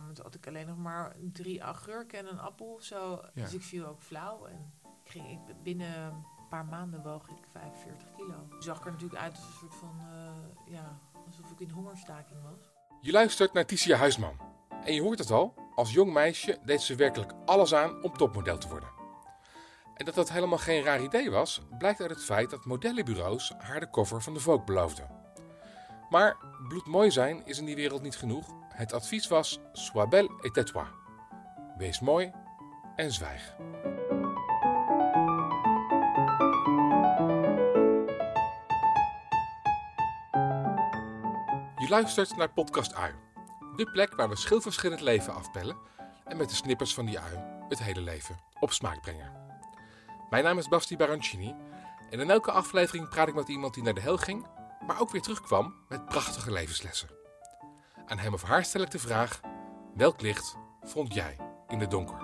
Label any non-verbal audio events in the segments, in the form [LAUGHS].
moment had ik alleen nog maar drie augurken en een appel of zo. Ja. Dus ik viel ook flauw. En ik ging, ik, binnen een paar maanden woog ik 45 kilo. Zag ik er natuurlijk uit als een soort van, eh, ja, alsof ik in hongerstaking was. Je luistert naar Ticia Huisman. En je hoort het al, als jong meisje deed ze werkelijk alles aan om topmodel te worden. En dat dat helemaal geen raar idee was, blijkt uit het feit dat modellenbureaus haar de cover van de Vogue beloofden. Maar bloedmooi zijn is in die wereld niet genoeg. Het advies was sois belle et tais-toi. Wees mooi en zwijg. Je luistert naar Podcast Ui. De plek waar we schilverschillend leven afpellen en met de snippers van die ui het hele leven op smaak brengen. Mijn naam is Basti Barancini en in elke aflevering praat ik met iemand die naar de hel ging, maar ook weer terugkwam met prachtige levenslessen. Aan hem of haar stel ik de vraag: welk licht vond jij in het donker?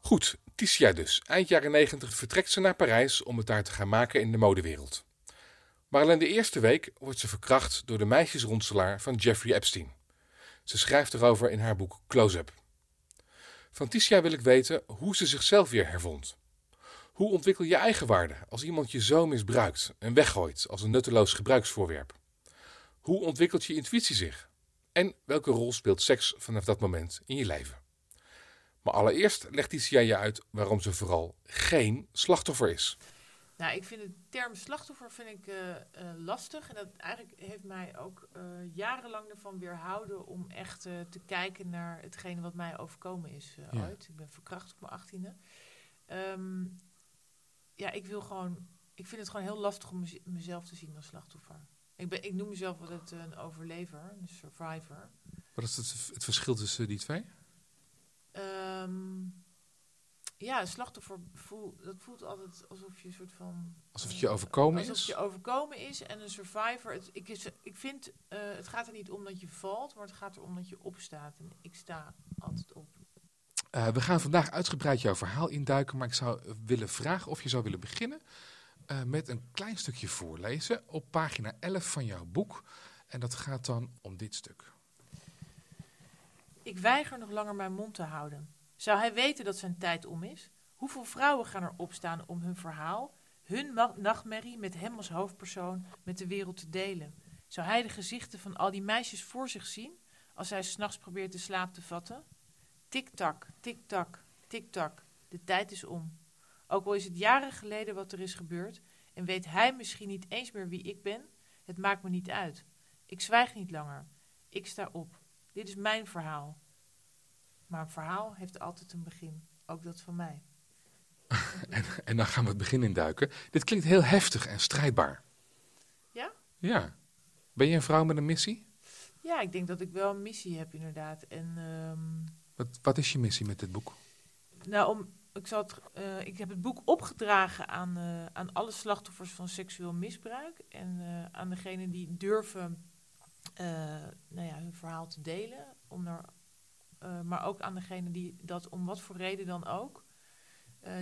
Goed, Ticia dus. Eind jaren 90 vertrekt ze naar Parijs om het daar te gaan maken in de modewereld. Maar al in de eerste week wordt ze verkracht door de meisjesronselaar van Jeffrey Epstein. Ze schrijft erover in haar boek Close-up. Van Ticia wil ik weten hoe ze zichzelf weer hervond. Hoe ontwikkel je eigen waarde als iemand je zo misbruikt en weggooit als een nutteloos gebruiksvoorwerp? Hoe ontwikkelt je intuïtie zich? En welke rol speelt seks vanaf dat moment in je leven? Maar allereerst legt Ticia je uit waarom ze vooral geen slachtoffer is. Nou, ik vind de term slachtoffer vind ik, eh, eh, lastig. En dat eigenlijk heeft mij ook eh, jarenlang ervan weerhouden om echt te kijken naar hetgene wat mij overkomen is Ja. ooit. Ik ben verkracht op mijn achttiende. Ehm, ja, ik wil gewoon. Ik vind het gewoon heel lastig om mez- mezelf te zien als slachtoffer. Ik, ben, ik noem mezelf altijd een overlever, een survivor. Wat is het, het verschil tussen die twee? Ehm, ja, een slachtoffer voel, dat voelt altijd alsof je een soort van Alsof het je overkomen Alsof is? je overkomen is en een survivor. Het, ik, is, ik vind, eh, het gaat er niet om dat je valt, maar het gaat erom dat je opstaat. En ik sta altijd op. Eh, we gaan vandaag uitgebreid jouw verhaal induiken, maar ik zou willen vragen of je zou willen beginnen eh, met een klein stukje voorlezen op pagina 11 van jouw boek. En dat gaat dan om dit stuk. Ik weiger nog langer mijn mond te houden. Zou hij weten dat zijn tijd om is? Hoeveel vrouwen gaan er opstaan om hun verhaal, hun nachtmerrie met hem als hoofdpersoon met de wereld te delen? Zou hij de gezichten van al die meisjes voor zich zien als hij s'nachts probeert de slaap te vatten? Tik-tak, tik-tak, tik-tak, de tijd is om. Ook al is het jaren geleden wat er is gebeurd en weet hij misschien niet eens meer wie ik ben, het maakt me niet uit. Ik zwijg niet langer. Ik sta op. Dit is mijn verhaal. Maar een verhaal heeft altijd een begin. Ook dat van mij. [LAUGHS] En dan gaan we het begin induiken. Dit klinkt heel heftig en strijdbaar. Ja? Ja. Ben je een vrouw met een missie? Ja, ik denk dat ik wel een missie heb inderdaad. En ehm, Wat, wat is je missie met dit boek? nou, om, ik, zal het, eh, ik heb het boek opgedragen aan, eh, aan alle slachtoffers van seksueel misbruik. En eh, aan degenen die durven nou ja, hun verhaal te delen. Om er, maar ook aan degenen die dat om wat voor reden dan ook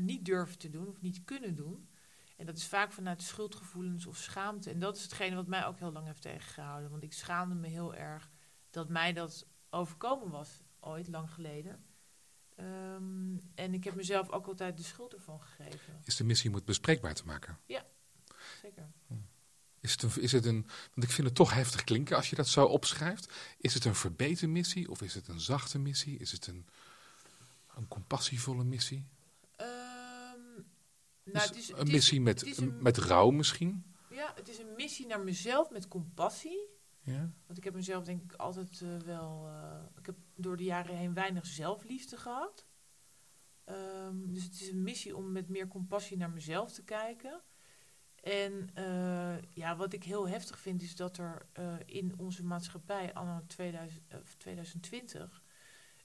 niet durven te doen of niet kunnen doen. En dat is vaak vanuit schuldgevoelens of schaamte. En dat is hetgene wat mij ook heel lang heeft tegengehouden. Want ik schaamde me heel erg dat mij dat overkomen was, ooit lang geleden. Ehm, en ik heb mezelf ook altijd de schuld ervan gegeven. Is de missie om het bespreekbaar te maken? Zeker. Is het, een, is het een, want ik vind het toch heftig klinken als je dat zo opschrijft. Is het een verbeterde missie of is het een zachte missie? Is het een, een compassievolle missie? Ehm, nou, het is, een het is- missie met, met rouw misschien? Ja, het is een missie naar mezelf met compassie. Ja? Want ik heb mezelf denk ik altijd eh, wel... eh, ik heb door de jaren heen weinig zelfliefde gehad. Ehm, dus het is een missie om met meer compassie naar mezelf te kijken. En eh, ja, wat ik heel heftig vind is dat er in onze maatschappij anno 2000, of 2020...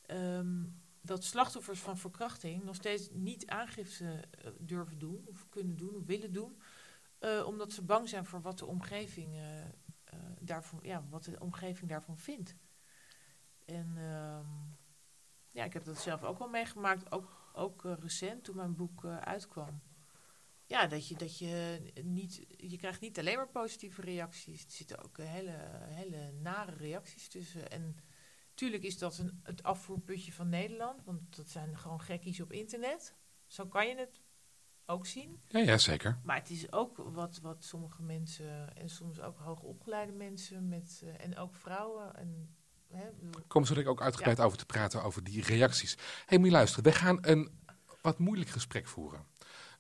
ehm, dat slachtoffers van verkrachting nog steeds niet aangifte durven doen... of kunnen doen of willen doen... omdat ze bang zijn voor wat de omgeving daarvan, ja, wat de omgeving daarvan vindt. En ehm, ja, ik heb dat zelf ook wel meegemaakt, ook, ook eh, recent toen mijn boek eh, uitkwam. ja, dat je, dat je niet, je krijgt niet alleen maar positieve reacties. Er zitten ook hele, hele nare reacties tussen. En tuurlijk is dat een, het afvoerputje van Nederland, want dat zijn gewoon gekkies op internet. Zo kan je het ook zien. Ja, ja, zeker. Maar het is ook wat, wat sommige mensen, en soms ook hoogopgeleide mensen, met, eh, en ook vrouwen. En, hè, Kom zo ik ook uitgebreid over te praten over die reacties. Hé, hey, moet je luisteren. We gaan een wat moeilijk gesprek voeren.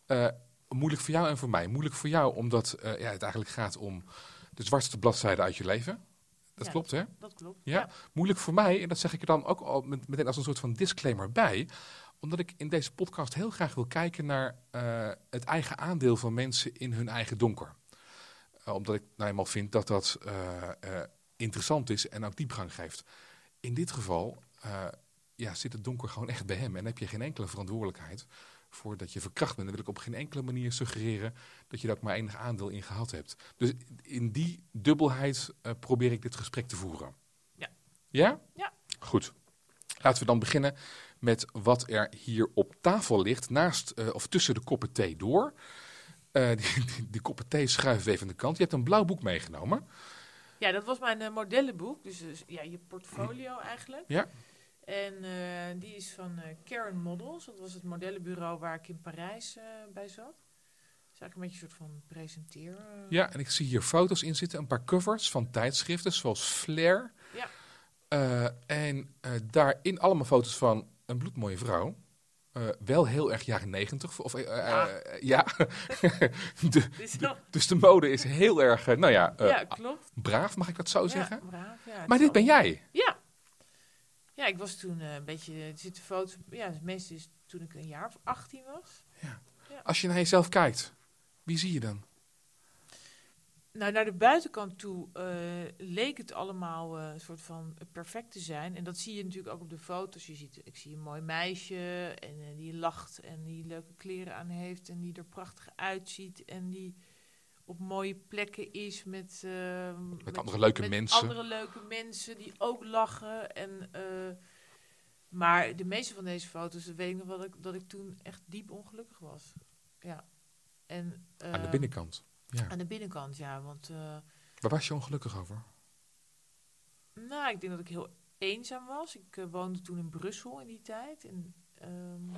Eh, moeilijk voor jou en voor mij. Moeilijk voor jou omdat eh, ja, het eigenlijk gaat om de zwartste bladzijde uit je leven. Dat Ja. klopt, hè? dat klopt. Ja. Moeilijk voor mij, en dat zeg ik er dan ook al met, meteen als een soort van disclaimer bij. Omdat ik in deze podcast heel graag wil kijken naar eh, het eigen aandeel van mensen in hun eigen donker. Eh, omdat ik nou eenmaal vind dat dat eh, interessant is en ook diepgang geeft. In dit geval ja, zit het donker gewoon echt bij hem. En heb je geen enkele verantwoordelijkheid voor dat je verkracht bent. Dan wil ik op geen enkele manier suggereren dat je daar ook maar enig aandeel in gehad hebt. Dus in die dubbelheid probeer ik dit gesprek te voeren. Ja. Ja? Ja. Goed. Laten we dan beginnen met wat er hier op tafel ligt, naast eh, of tussen de koppen thee door. Eh, [LAUGHS] die, die, die koppen thee schuiven even aan de kant. Je hebt een blauw boek meegenomen. Ja, dat was mijn eh, modellenboek. Dus, dus ja, je portfolio eigenlijk. Ja. En die is van Karen Models. Dat was het modellenbureau waar ik in Parijs bij zat. Dus eigenlijk een beetje een soort van presenteer. eh. Ja, en ik zie hier foto's in zitten, een paar covers van tijdschriften zoals Flair. Ja. En daarin allemaal foto's van een bloedmooie vrouw. Eh, wel heel erg jaren negentig. Of, eh, Ja. ja. [LAUGHS] de, nog- dus de mode is heel erg, nou ja, ja, klopt. braaf, mag ik dat zo zeggen? Ja, braaf, ja, Maar dit ben jij. Ja. Ja, ik was toen een beetje... Er zitten foto's... Ja, het meeste is toen ik een jaar of 18 was. Als je naar jezelf kijkt, wie zie je dan? Nou, naar de buitenkant toe eh, leek het allemaal eh, een soort van perfect te zijn. En dat zie je natuurlijk ook op de foto's. Je ziet, ik zie een mooi meisje en eh, die lacht en die leuke kleren aan heeft en die er prachtig uitziet en die op mooie plekken is met, eh, met, andere leuke met mensen. andere leuke mensen die ook lachen. En, maar de meeste van deze foto's, weet ik nog wel dat ik, dat ik toen echt diep ongelukkig was. Ja. En, Aan de binnenkant. Ja. aan de binnenkant, ja. Want eh, Waar was je ongelukkig over? nou, ik denk dat ik heel eenzaam was. Ik eh, woonde toen in Brussel in die tijd. En, ehm,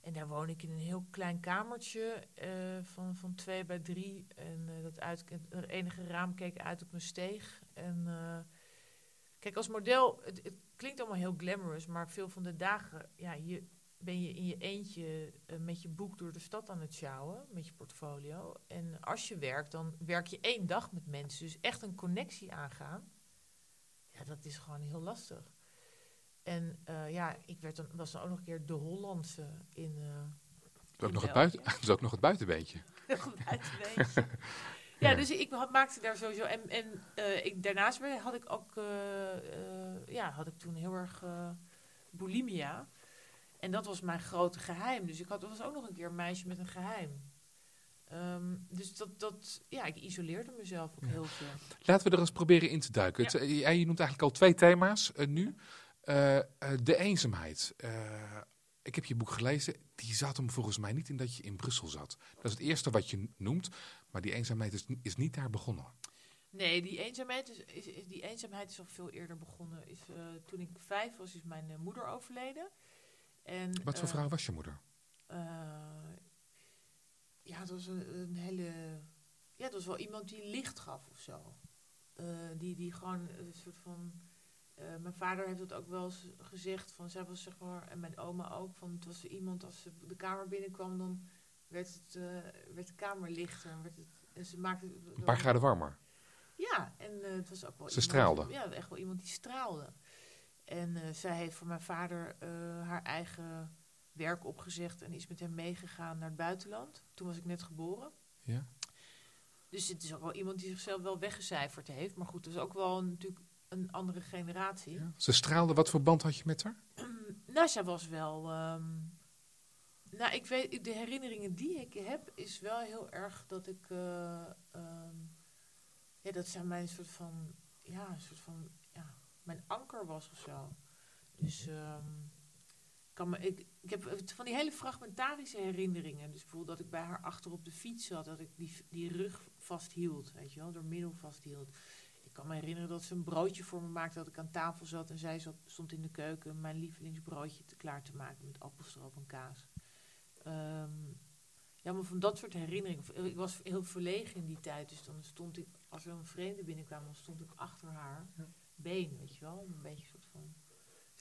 en daar woonde ik in een heel klein kamertje eh, van, van twee bij drie. En dat uit, het enige raam keek uit op mijn steeg. En kijk, als model, het, het klinkt allemaal heel glamorous, maar veel van de dagen, ja, je, ben je in je eentje eh, met je boek door de stad aan het sjouwen, met je portfolio. En als je werkt, dan werk je één dag met mensen. Dus echt een connectie aangaan, ja, dat is gewoon heel lastig. En eh, ja, ik werd dan, was dan ook nog een keer de Hollandse in... eh, Dat is ook, in nog het België. buiten, [LAUGHS] dat is ook nog het buitenbeentje. [LAUGHS] Heel buitenbeentje. [LAUGHS] Ja, dus ik had- maakte daar sowieso. En, en eh, ik, daarnaast had ik ook. eh, eh, ja, had ik toen heel erg bulimia. En dat was mijn grote geheim. Dus ik had, was ook nog een keer een meisje met een geheim. Ehm, dus dat, dat, ja, ik isoleerde mezelf ook Ja. heel veel. Laten we er eens proberen in te duiken. Ja. Het, eh, jij- je noemt eigenlijk al twee thema's eh, nu. Eh, de eenzaamheid. Ik heb je boek gelezen. Die zat hem volgens mij niet in dat je in Brussel zat. Dat is het eerste wat je noemt. Maar die eenzaamheid is, is niet daar begonnen. Nee, die eenzaamheid is, is, is- die eenzaamheid is al veel eerder begonnen. Is, toen ik vijf was, is mijn moeder overleden. En, Wat voor eh, vrouw was je moeder? Eh, ja, het was een, een hele. Ja, het was wel iemand die licht gaf of zo. Eh, die, die gewoon een soort van. mijn vader heeft dat ook wel eens gezegd. Van, zij was zeg maar, en mijn oma ook. Van, het was iemand als ze de kamer binnenkwam, dan werd, het, werd de kamer lichter. En, werd het, en ze maakte. Een paar graden warmer. Ja, en eh, het was ook wel Ze iemand- straalde. Ja, echt wel iemand die straalde. En eh, zij heeft voor mijn vader eh, haar eigen werk opgezegd en is met hem meegegaan naar het buitenland. Toen was ik net geboren. Ja? Dus het is ook wel iemand die zichzelf wel weggecijferd heeft. Maar goed, dat is ook wel een- natuurlijk een andere generatie. Ja. Ze straalde. Wat voor band had je met haar? [CLEARS THROAT] Nou, zij was wel. ehm, nou, ik weet, de herinneringen die ik heb, is wel heel erg dat ik. eh, ehm, ja, dat zij mijn soort van. Ja, een soort van. Mijn anker was of zo. Dus. ehm, kan ik, ik heb van die hele fragmentarische herinneringen. Dus bijvoorbeeld dat ik bij haar achter op de fiets zat, dat ik die, die rug vasthield, weet je wel, door middel vasthield. Ik kan me herinneren dat ze een broodje voor me maakte, dat ik aan tafel zat en zij stond in de keuken mijn lievelingsbroodje te, klaar te maken met appelstroop en kaas. Ehm, ja, maar van dat soort herinneringen. Ik was heel verlegen in die tijd, dus dan stond ik, als er een vreemde binnenkwam, dan stond ik achter haar been, weet je wel, een beetje soort van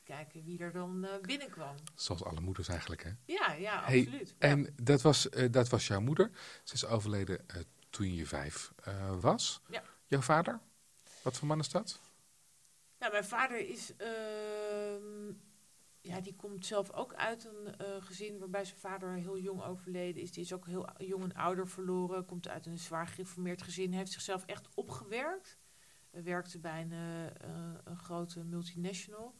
kijken wie er dan uh, binnenkwam. Zoals alle moeders eigenlijk, hè? Ja, ja, absoluut. En dat, was, uh, dat was jouw moeder. Ze is overleden uh, toen je vijf was. Ja. Jouw vader? Wat voor man is dat? Nou, mijn vader is... Ehm, ja, die komt zelf ook uit een gezin waarbij zijn vader heel jong overleden is. Die is ook heel jong een ouder verloren. Komt uit een zwaar gereformeerd gezin. Heeft zichzelf echt opgewerkt. Werkte bij een, een grote multinational.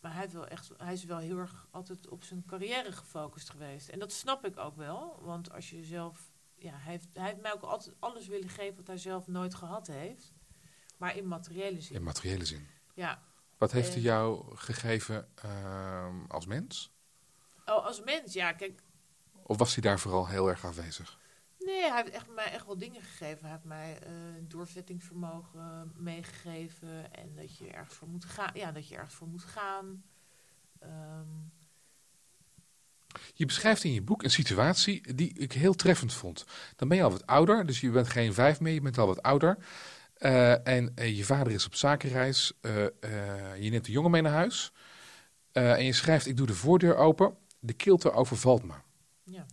Maar hij, wel echt, hij is wel heel erg altijd op zijn carrière gefocust geweest. En dat snap ik ook wel. Want als je zelf. Ja, hij heeft, hij heeft mij ook altijd alles willen geven wat hij zelf nooit gehad heeft. Maar in materiële zin. In materiële zin. Ja. Wat heeft hij jou gegeven uh, als mens? Oh, als mens, ja, kijk. Of was hij daar vooral heel erg afwezig? Nee, hij heeft echt, mij echt wel dingen gegeven. Hij heeft mij uh, doorzettingsvermogen meegegeven. En dat je ergens voor moet gaan. Ja, dat je ergens voor moet gaan. Um, je beschrijft in je boek een situatie die ik heel treffend vond. Dan ben je al wat ouder, dus je bent geen vijf meer, je bent al wat ouder. Uh, en uh, je vader is op zakenreis. je neemt de jongen mee naar huis. en je schrijft, ik doe de voordeur open. De kilte overvalt me. Ja.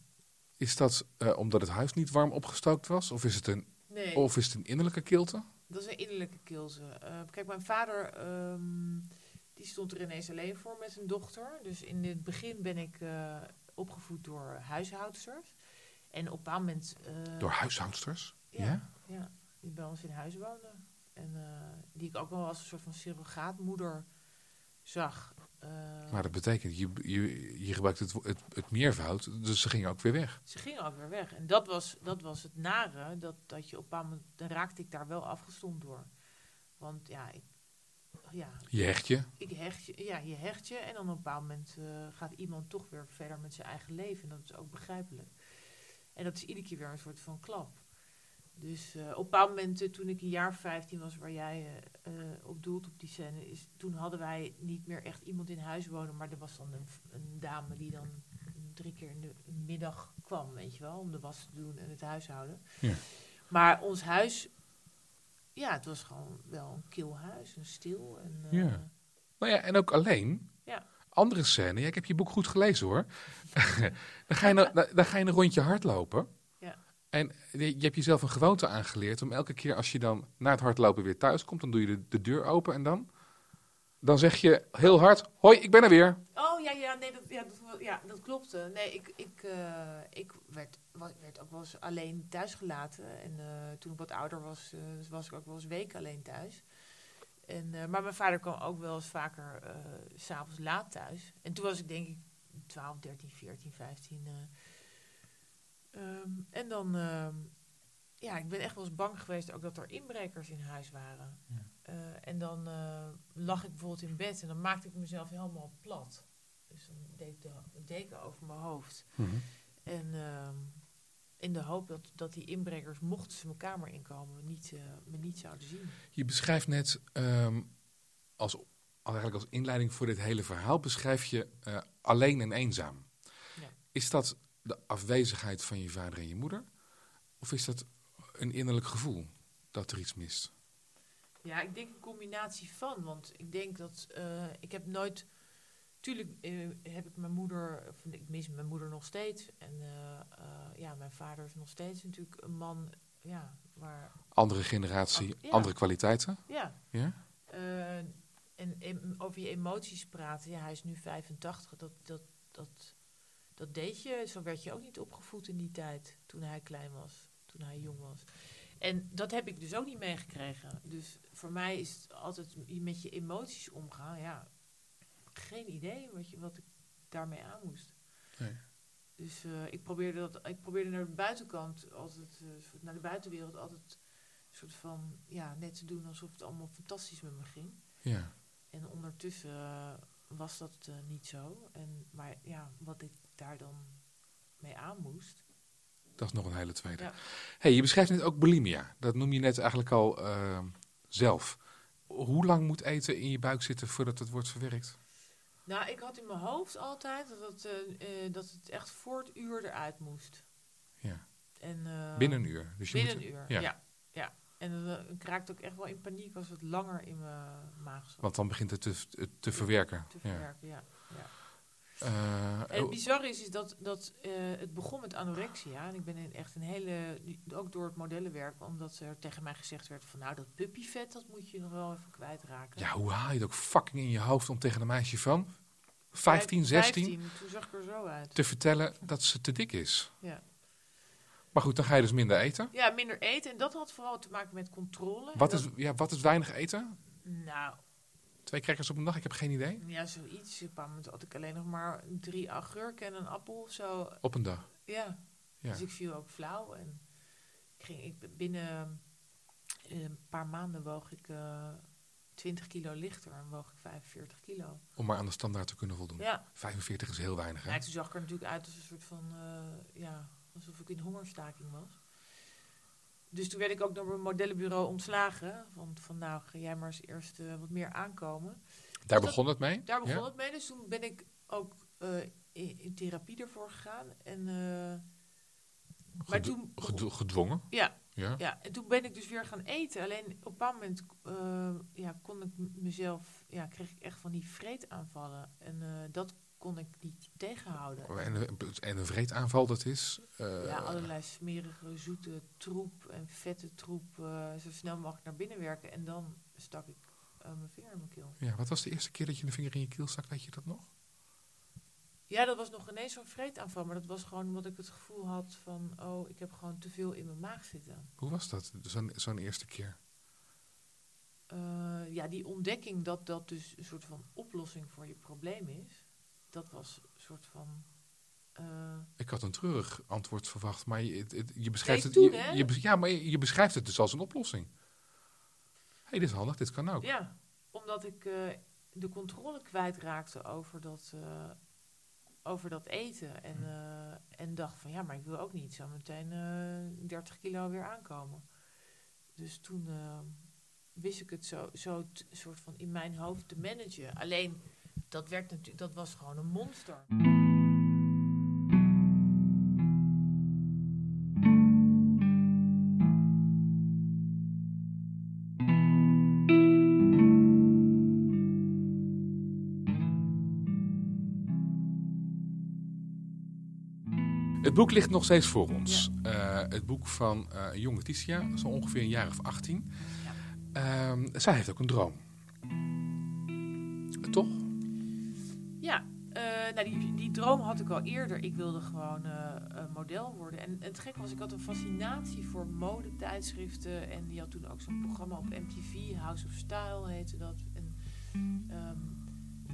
Is dat uh, omdat het huis niet warm opgestookt was? Of is het een, nee. of is het een innerlijke kilte? Dat is een innerlijke kilte. Uh, kijk, mijn vader um, die stond er ineens alleen voor met zijn dochter. Dus in het begin ben ik uh, opgevoed door huishoudsters. En op een bepaald moment... door huishoudsters? Ja, ja, ja. die bij ons in huis woonden. En die ik ook wel als een soort van surrogaatmoeder zag. Uh, maar dat betekent, je, je, je gebruikt het, het, het, meervoud, dus ze gingen ook weer weg. Ze gingen ook weer weg. En dat was, dat was het nare, dat, dat je op een moment, dan raakte ik daar wel afgestomd door. Want ja, ik, ja. Je hecht je? Ik hecht je, ja, je hecht je. En dan op een bepaald moment uh, gaat iemand toch weer verder met zijn eigen leven. En dat is ook begrijpelijk. En dat is iedere keer weer een soort van klap. Dus uh, op een bepaald moment, uh, toen ik een jaar 15 was, waar jij uh, op doelt op die scène, is, toen hadden wij niet meer echt iemand in huis wonen, maar er was dan een, een dame die dan drie keer in de middag kwam, weet je wel, om de was te doen en het huishouden. Ja. Maar ons huis, ja, het was gewoon wel een kil huis, een stil. En, ja. Nou ja, en ook alleen. Ja. Andere scène, ja, ik heb je boek goed gelezen hoor. [LAUGHS] dan, ga je een, dan ga je een rondje hardlopen. En je hebt jezelf een gewoonte aangeleerd om elke keer als je dan na het hardlopen weer thuis komt, dan doe je de, de deur open en dan? Dan zeg je heel hard, hoi, ik ben er weer. Oh ja, ja, nee, dat, ja, dat, ja, dat klopt. Nee, ik, ik, uh, ik werd, werd ook wel eens alleen thuis gelaten. En uh, toen ik wat ouder was, was ik ook wel eens weken alleen thuis. En, maar mijn vader kwam ook wel eens vaker s s'avonds laat thuis. En toen was ik denk ik 12, 13, 14, 15... Um, en dan, um, ja, ik ben echt wel eens bang geweest ook dat er inbrekers in huis waren. Ja. Uh, en dan uh, lag ik bijvoorbeeld in bed en dan maakte ik mezelf helemaal plat. Dus dan deed ik de, de deken over mijn hoofd. Mm -hmm. En um, in de hoop dat, dat die inbrekers, mochten ze mijn kamer inkomen, niet, uh, me niet zouden zien. Je beschrijft net, als, eigenlijk als inleiding voor dit hele verhaal, beschrijf je alleen en eenzaam. Ja. Is dat de afwezigheid van je vader en je moeder? Of is dat een innerlijk gevoel dat er iets mist? Ja, ik denk een combinatie van. Want ik denk dat uh, ik heb nooit. Tuurlijk uh, heb ik mijn moeder, ik mis mijn moeder nog steeds. En uh, ja, mijn vader is nog steeds natuurlijk een man, ja, waar... Andere generatie, oh, ja. andere kwaliteiten? Ja. ja? en, en over je emoties praten, ja, hij is nu 85, dat, dat, dat, dat deed je. Zo werd je ook niet opgevoed in die tijd, toen hij klein was, toen hij jong was. En dat heb ik dus ook niet meegekregen. Dus voor mij is het altijd met je emoties omgaan. Ja, geen idee wat, je, wat ik daarmee aan moest. Nee. Dus uh, ik, probeerde dat, ik probeerde naar de buitenkant, altijd, uh, naar de buitenwereld, altijd een soort van, ja, net te doen alsof het allemaal fantastisch met me ging. Ja. En ondertussen, uh, was dat eh, niet zo. En, maar ja, wat ik daar dan mee aan moest. Dat is nog een hele tweede. Ja. Hey, je beschrijft net ook bulimia. Dat noem je net eigenlijk al eh, zelf. Hoe lang moet eten in je buik zitten voordat het wordt verwerkt? Nou, ik had in mijn hoofd altijd dat het, eh, eh, dat het echt voor het uur eruit moest. Ja. En, Binnen een uur. Dus je binnen moet, een uur, ja. ja. ja, En dan ik raakte ook echt wel in paniek als het langer in mijn maag zat Want dan begint het te, te, verwerken. te verwerken. Ja. Ja. Eh, En het oh, bizarre is, is dat, dat eh, het begon met anorexia. En ik ben in echt een hele, ook door het modellenwerk, omdat er tegen mij gezegd werd van nou dat puppyvet, dat moet je nog wel even kwijtraken. ja, hoe haal je het ook fucking in je hoofd om tegen een meisje van 15, 16 15, toen zag ik er zo uit. te vertellen dat ze te dik is? Ja. Maar goed, dan ga je dus minder eten. ja, minder eten. En dat had vooral te maken met controle. Wat is, ja, wat is weinig eten? Nou, Twee crackers op een dag? Ik heb geen idee. ja, zoiets. Op een had ik alleen nog maar drie agurken en een appel of zo. Op een dag. Ja. Ja. Dus ik viel ook flauw. En ik ging, ik, binnen eh, een paar maanden woog ik eh 20 kilo lichter en woog ik 45 kilo. Om maar aan de standaard te kunnen voldoen. Ja. 45 is heel weinig, hè? Ja, toen zag ik er natuurlijk uit als een soort van, eh, ja, alsof ik in hongerstaking was. Dus toen werd ik ook door mijn modellenbureau ontslagen. Van, van nou, ga jij maar eens eerst eh, wat meer aankomen. Daar dat- begon het mee? Daar begon Ja? het mee. Dus toen ben ik ook eh, in, in therapie ervoor gegaan. En, eh, maar toen, gedo- gedwongen? ja, Ja. ja, en toen ben ik dus weer gaan eten. Alleen op een bepaald moment ja, kon ik mezelf, ja, kreeg ik echt van die vreetaanvallen. En dat kon ik niet tegenhouden. En, een- en een vreetaanval, dat is? eh, ja, allerlei smerige, zoete troep en vette troep eh, zo snel mogelijk naar binnen werken. En dan stak ik eh, mijn vinger in mijn keel. ja, wat was de eerste keer dat je een vinger in je keel stak? Weet je dat nog? Ja, dat was nog ineens zo'n vreetaanval. Maar dat was gewoon omdat ik het gevoel had van... oh, ik heb gewoon te veel in mijn maag zitten. Hoe was dat, zo'n eerste keer? Ja, die ontdekking dat dat dus een soort van oplossing voor je probleem is... dat was een soort van... eh, Ik had een treurig antwoord verwacht, maar je, het- het- je beschrijft het... toen, je- hè? je bes- ja, maar je, je beschrijft het dus als een oplossing. Hé, hey, dit is handig, dit kan ook. Ja, omdat ik eh, de controle kwijtraakte over dat, eh, over dat eten. En, eh, en dacht van ja, maar ik wil ook niet zo meteen eh 30 kilo weer aankomen. Dus toen wist ik het zo, zo soort van in mijn hoofd te managen. Alleen dat werd natuurlijk, dat was gewoon een monster. Het boek ligt nog steeds voor ons. Eh, het boek van eh, een jonge Ticia, zo ongeveer een jaar of 18. Ja. Ehm, zij heeft ook een droom. Droom had ik al eerder. Ik wilde gewoon eh, model worden. En, het gekke was, ik had een fascinatie voor modetijdschriften. En die had toen ook zo'n programma op MTV, House of Style heette dat. En ehm,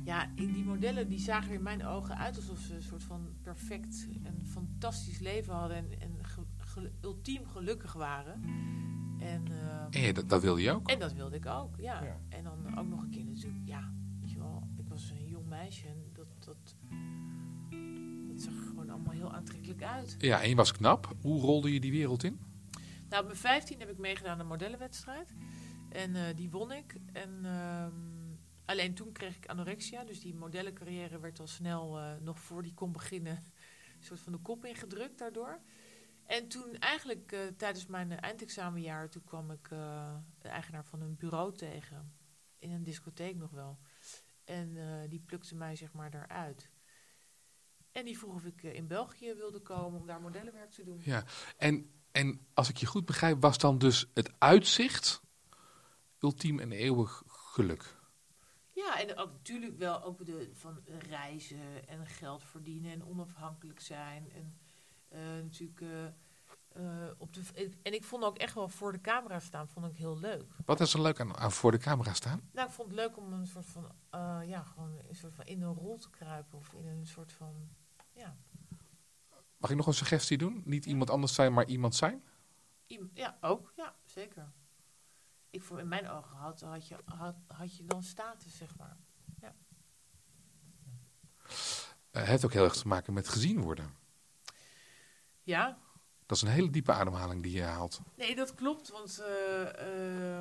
ja, in die modellen die zagen er in mijn ogen uit alsof ze een soort van perfect en fantastisch leven hadden. En, en ge- ge- ultiem gelukkig waren. En, ehm, En ja, dat, dat wilde je ook. en dat wilde ik ook, ja. Ja. En dan ook nog een keer natuurlijk, ja, weet je wel, ik was een jong meisje en dat, dat zag er gewoon allemaal heel aantrekkelijk uit. Ja, en je was knap. Hoe rolde je die wereld in? Nou, op mijn 15 heb ik meegedaan aan een modellenwedstrijd en eh, die won ik. En ehm, alleen toen kreeg ik anorexia, dus die modellencarrière werd al snel, eh, nog voor die kon beginnen, een [LAUGHS] soort van de kop ingedrukt daardoor. En toen eigenlijk eh, tijdens mijn eindexamenjaar, toen kwam ik de eigenaar van een bureau tegen. In een discotheek nog wel. En die plukte mij zeg maar daaruit. En die vroeg of ik eh, in België wilde komen om daar modellenwerk te doen. Ja, en, en als ik je goed begrijp, was dan dus het uitzicht ultiem en eeuwig geluk. Ja, en ook natuurlijk wel ook de, van reizen en geld verdienen en onafhankelijk zijn. En eh, natuurlijk eh, op de, en ik vond ook echt wel voor de camera staan, vond ik heel leuk. Wat is er leuk aan, aan voor de camera staan? Nou, ik vond het leuk om een soort van, ja, gewoon een soort van in een rol te kruipen of in een soort van, ja, Mag ik nog een suggestie doen? Niet iemand anders zijn, maar iemand zijn? iem- ja, ook, ja, zeker. Ik in mijn ogen had, had, je, had, had je dan status, zeg maar. uh, heeft ook heel erg te maken met gezien worden. Ja. Dat is een hele diepe ademhaling die je haalt. Nee, dat klopt. Want uh,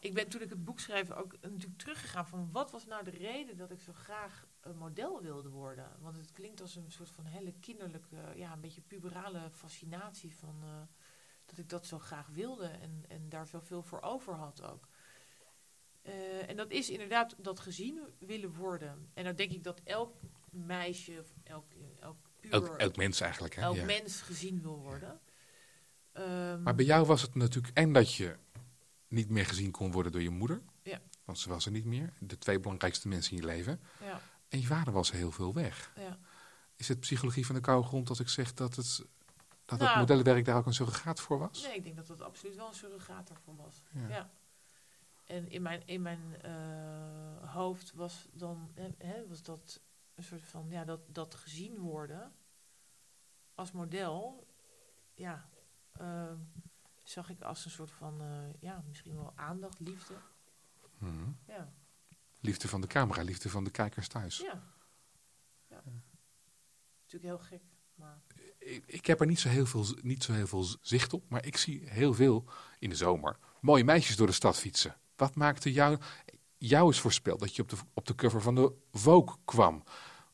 ik ben toen ik het boek schreef ook natuurlijk teruggegaan van wat was nou de reden dat ik zo graag een model wilde worden. Want het klinkt als een soort van hele kinderlijke, ja, een beetje puberale fascinatie van uh, dat ik dat zo graag wilde en, en daar zoveel voor over had ook. Uh, en dat is inderdaad dat gezien willen worden. En dan denk ik dat elk meisje, of elk, elk puber, elk, elk mens eigenlijk, hè? elk ja. mens gezien wil worden. Ja. Um, maar bij jou was het natuurlijk en dat je niet meer gezien kon worden door je moeder. Ja. Want ze was er niet meer. De twee belangrijkste mensen in je leven. Ja. En je vader was heel veel weg. Ja. Is het psychologie van de koude grond als ik zeg dat het, dat Nou. het modellenwerk daar ook een surrogaat voor was? Nee, ik denk dat dat absoluut wel een surrogaat daarvoor was. Ja. En in mijn, in mijn uh, hoofd was dan hè, hè, was dat een soort van ja, dat, dat gezien worden als model, ja, uh, zag ik als een soort van uh, ja, misschien wel aandacht, liefde. Mhm. Ja. Liefde van de camera, liefde van de kijkers thuis. Ja. ja. Natuurlijk heel gek, maar. Ik, ik heb er niet zo, heel veel, niet zo heel veel zicht op, maar ik zie heel veel in de zomer mooie meisjes door de stad fietsen. Wat maakte jou, jou is voorspeld dat je op de, op de cover van de Vogue kwam?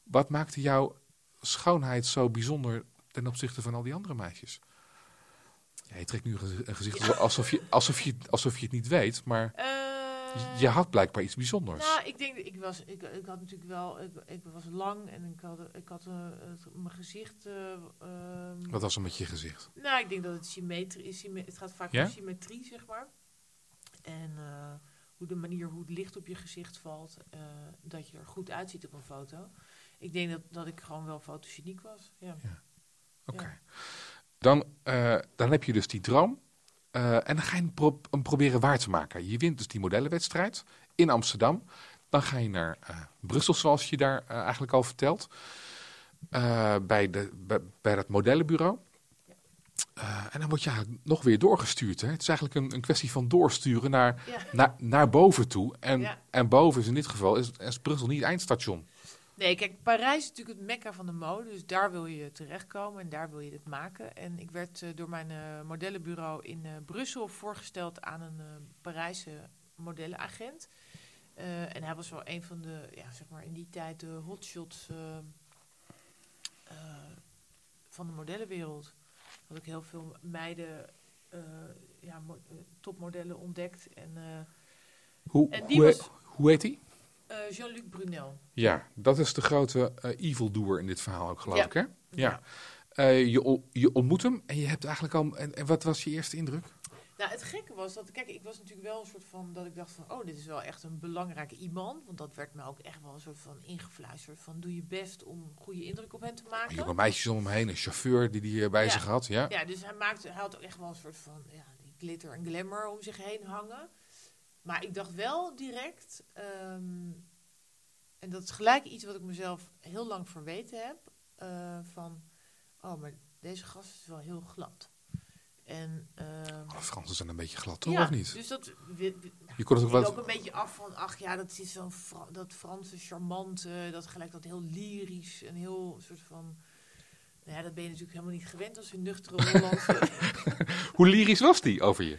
Wat maakte jouw schoonheid zo bijzonder ten opzichte van al die andere meisjes? Ja, je trekt nu een gezicht ja. alsof, je, alsof, je, alsof je het niet weet, maar uh, je had blijkbaar iets bijzonders. Nou, ik denk, ik was, ik, ik had natuurlijk wel, ik, ik was lang en ik had, ik had het, mijn gezicht. Uh, um, Wat was er met je gezicht? Nou, ik denk dat het symmetrie is. Het gaat vaak ja? om symmetrie, zeg maar. En uh, hoe de manier hoe het licht op je gezicht valt, dat je er goed uitziet op een foto. Ik denk dat, dat ik gewoon wel fotogeniek was. Ja. ja. Oké. Okay. Dan, uh, dan heb je dus die droom. Uh, en dan ga je hem, pro hem, proberen waar te maken. Je wint dus die modellenwedstrijd in Amsterdam. Dan ga je naar uh, Brussel, zoals je daar eigenlijk al vertelt. bij, de, bij, bij dat modellenbureau. Uh, en dan word je nog weer doorgestuurd. Hè? Het is eigenlijk een, een kwestie van doorsturen naar, ja. naar, naar boven toe. En, ja. en boven is in dit geval is, is Brussel niet het eindstation. Nee, kijk, Parijs is natuurlijk het mekka van de mode. Dus daar wil je terechtkomen en daar wil je het maken. En ik werd uh, door mijn uh, modellenbureau in uh, Brussel voorgesteld aan een Parijse modellenagent. en hij was wel een van de, ja, zeg maar in die tijd de hotshots van de modellenwereld had ik heel veel meiden, ja, mo topmodellen ontdekt. En, hoe, en die hoe, was, hoe heet die? Jean-Luc Brunel. Ja, dat is de grote evildoer in dit verhaal ook, geloof ja. ik, hè? Ja. ja. je, je ontmoet hem en je hebt eigenlijk al... En, en wat was je eerste indruk? Nou, het gekke was dat, kijk, ik was natuurlijk wel een soort van, dat ik dacht van, oh, dit is wel echt een belangrijke iemand. Want dat werd me ook echt wel een soort van ingefluisterd van, doe je best om een goede indruk op hem te maken. Jonge meisjes om hem heen, een chauffeur die die bij ja. zich had, ja. Ja, dus hij maakte, hij had ook echt wel een soort van, ja, die glitter en glamour om zich heen hangen. Maar ik dacht wel direct, um, en dat is gelijk iets wat ik mezelf heel lang verweten heb, uh, van, oh, maar deze gast is wel heel glad. En, um, oh, Fransen zijn een beetje glad, toch? ja, of niet? Dus dat we, we, je kon het ook, wat... ook een beetje af van, ach ja, dat is zo'n Fra dat Franse charmante, dat gelijk dat heel lyrisch en heel soort van. Nou ja, dat ben je natuurlijk helemaal niet gewend als een nuchtere [LAUGHS] Hollandse. Hoe lyrisch was die over je?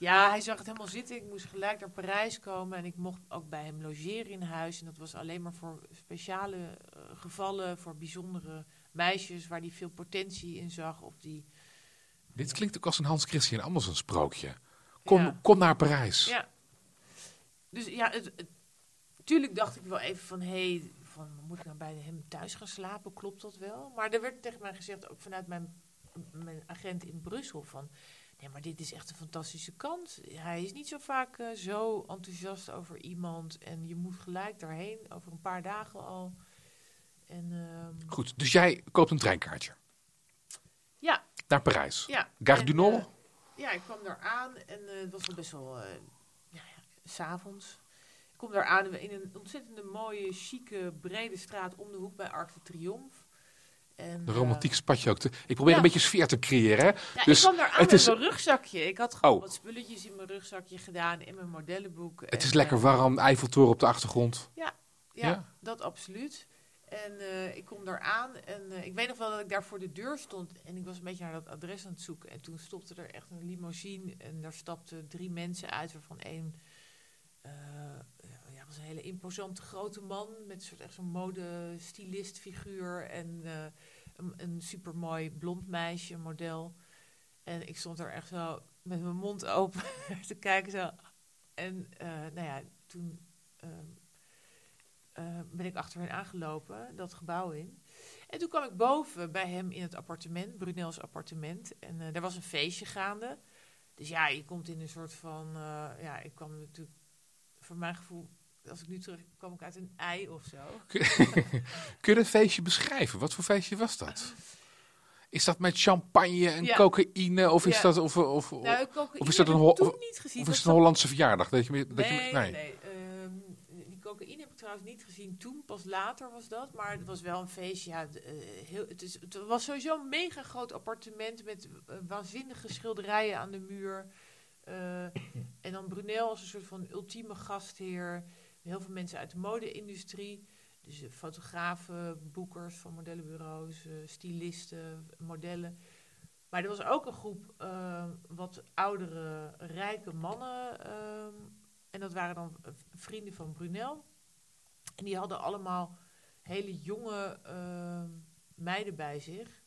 Ja, hij zag het helemaal zitten. Ik moest gelijk naar Parijs komen en ik mocht ook bij hem logeren in huis. En dat was alleen maar voor speciale uh, gevallen, voor bijzondere meisjes waar hij veel potentie in zag. Of die, dit klinkt ook als een Hans Christian Andersen sprookje. Kom, Ja. kom naar Parijs. Ja. Dus ja, het, het- tuurlijk dacht ik wel even van, hé, hey, van, moet ik nou bij hem thuis gaan slapen? Klopt dat wel? Maar er werd tegen mij gezegd, ook vanuit mijn, mijn agent in Brussel, van, nee, maar dit is echt een fantastische kans. Hij is niet zo vaak eh, zo enthousiast over iemand en je moet gelijk daarheen, over een paar dagen al. En ehm, Goed, dus jij koopt een treinkaartje ja, naar Parijs. ja. Gare En, du Nord? eh, ja, ik kwam daar aan en eh, het was al best wel, ja, ja, s'avonds. Ik kom daar aan in een ontzettende mooie, chique, brede straat om de hoek bij Arc de Triomphe. En, Een eh, romantiek spatje ook. Te, ik probeer ja. een beetje sfeer te creëren. Hè? ja, dus ik kwam daar aan het met is- mijn rugzakje. Ik had gewoon Oh. wat spulletjes in mijn rugzakje gedaan, in mijn modellenboek. Het En, is lekker eh, warm, Eiffeltoren op de achtergrond. Ja, Ja. dat absoluut. En eh, ik kom daar aan en eh, ik weet nog wel dat ik daar voor de deur stond. En ik was een beetje naar dat adres aan het zoeken. En toen stopte er echt een limousine en daar stapten drie mensen uit, waarvan één... eh, was een hele imposante grote man met soort echt zo'n modestylist figuur en eh, een, een supermooi blond meisje, model. En ik stond er echt zo met mijn mond open [LAUGHS] te kijken zo. En eh, nou ja, toen ehm, eh, ben ik achter aangelopen, dat gebouw in. En toen kwam ik boven bij hem in het appartement, Brunels appartement. En daar was een feestje gaande. Dus ja, je komt in een soort van... ja, ik kwam natuurlijk, voor mijn gevoel... Als ik nu terug kwam ik uit een ei of zo. [LAUGHS] Kun je dat feestje beschrijven? Wat voor feestje was dat? Is dat met champagne en Ja. cocaïne? Of is, Ja. dat, of, of, of, Nou, is dat een, ho- of niet gezien. is het een Hollandse verjaardag? Dat je, dat nee, je, nee, nee. Ehm, die cocaïne heb ik trouwens niet gezien toen, pas later was dat. Maar het was wel een feestje. Ja, eh, heel, het, is, het was sowieso een mega groot appartement met eh, waanzinnige schilderijen aan de muur. Eh, en dan Brunel als een soort van ultieme gastheer. Heel veel mensen uit de mode-industrie. Dus eh, fotografen, boekers van modellenbureaus, eh, stylisten, modellen. Maar er was ook een groep eh, wat oudere, rijke mannen. ehm, en dat waren dan vrienden van Brunel. En die hadden allemaal hele jonge ehm, meiden bij zich.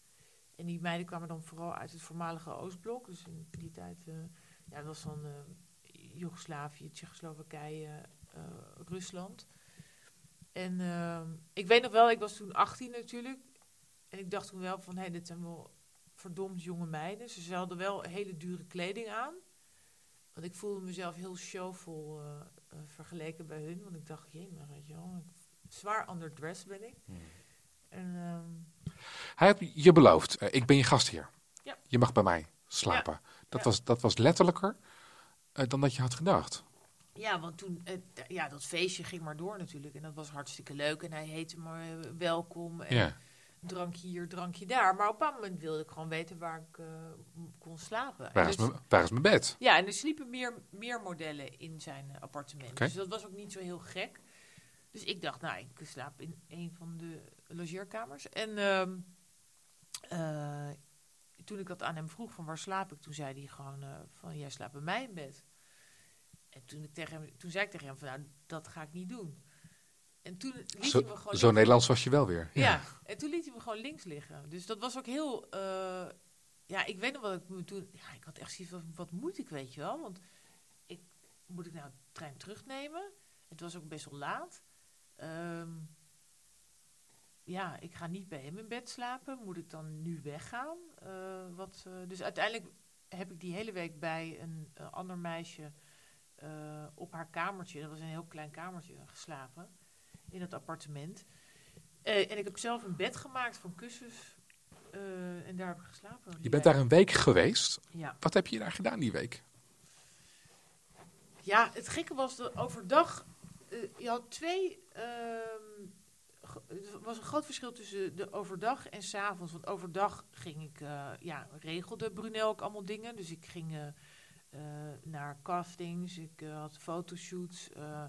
En die meiden kwamen dan vooral uit het voormalige Oostblok. Dus in die tijd, ja, dat was dan Joegoslavië, Tsjechoslowakije, Rusland. En ehm, ik weet nog wel, ik was toen 18 natuurlijk. En ik dacht toen wel van, hé, hey, dit zijn wel verdomd jonge meiden. Ze hadden wel hele dure kleding aan. Want ik voelde mezelf heel showvol eh, eh, vergeleken bij hun. Want ik dacht, jee, maar weet je wel, ik- zwaar underdressed ben ik. En ehm, Hij heeft je beloofd, eh, ik ben je gastheer. Ja. Je mag bij mij slapen. Dat, Ja. was, dat was letterlijker eh, dan dat je had gedacht. Ja, want toen, eh, ja, dat feestje ging maar door natuurlijk. En dat was hartstikke leuk. En hij heette me eh, welkom. En Ja. drankje hier, drankje daar. Maar op een moment wilde ik gewoon weten waar ik eh, kon slapen. En Waar, is dus- mijn, waar is mijn bed? Ja, en er sliepen meer, meer modellen in zijn appartement. Dus dat was ook niet zo heel gek. Dus ik dacht, nou, ik slaap in een van de logeerkamers. En ehm, eh, toen ik dat aan hem vroeg van waar slaap ik, toen zei hij gewoon van jij slaapt bij mij in bed. En toen, ik tegen hem, toen zei ik tegen hem van nou, dat ga ik niet doen. En toen liet hij me gewoon zo. Nederlands was je wel weer. Ja. en toen liet hij me gewoon links liggen. Dus dat was ook heel. eh, ja, ik weet nog wat ik me toen. Ja, ik had echt zoiets van: wat moet ik, weet je wel? Want ik moet ik nou de trein terugnemen? Het was ook best wel laat. Ehm, ja, ik ga niet bij hem in bed slapen. Moet ik dan nu weggaan? Eh, wat, eh, dus uiteindelijk heb ik die hele week bij een, ander meisje eh, op haar kamertje. Dat was een heel klein kamertje geslapen in het appartement. Eh, en ik heb zelf een bed gemaakt van kussens. eh, en daar heb ik geslapen. Je bent daar een week geweest. Ja. Wat heb je daar gedaan die week? ja, het gekke was dat overdag... je had twee... ehm, er was een groot verschil tussen de overdag en s'avonds. Want overdag ging ik... ja, regelde Brunel ook allemaal dingen. Dus ik ging naar castings. Ik eh, had fotoshoots. eh,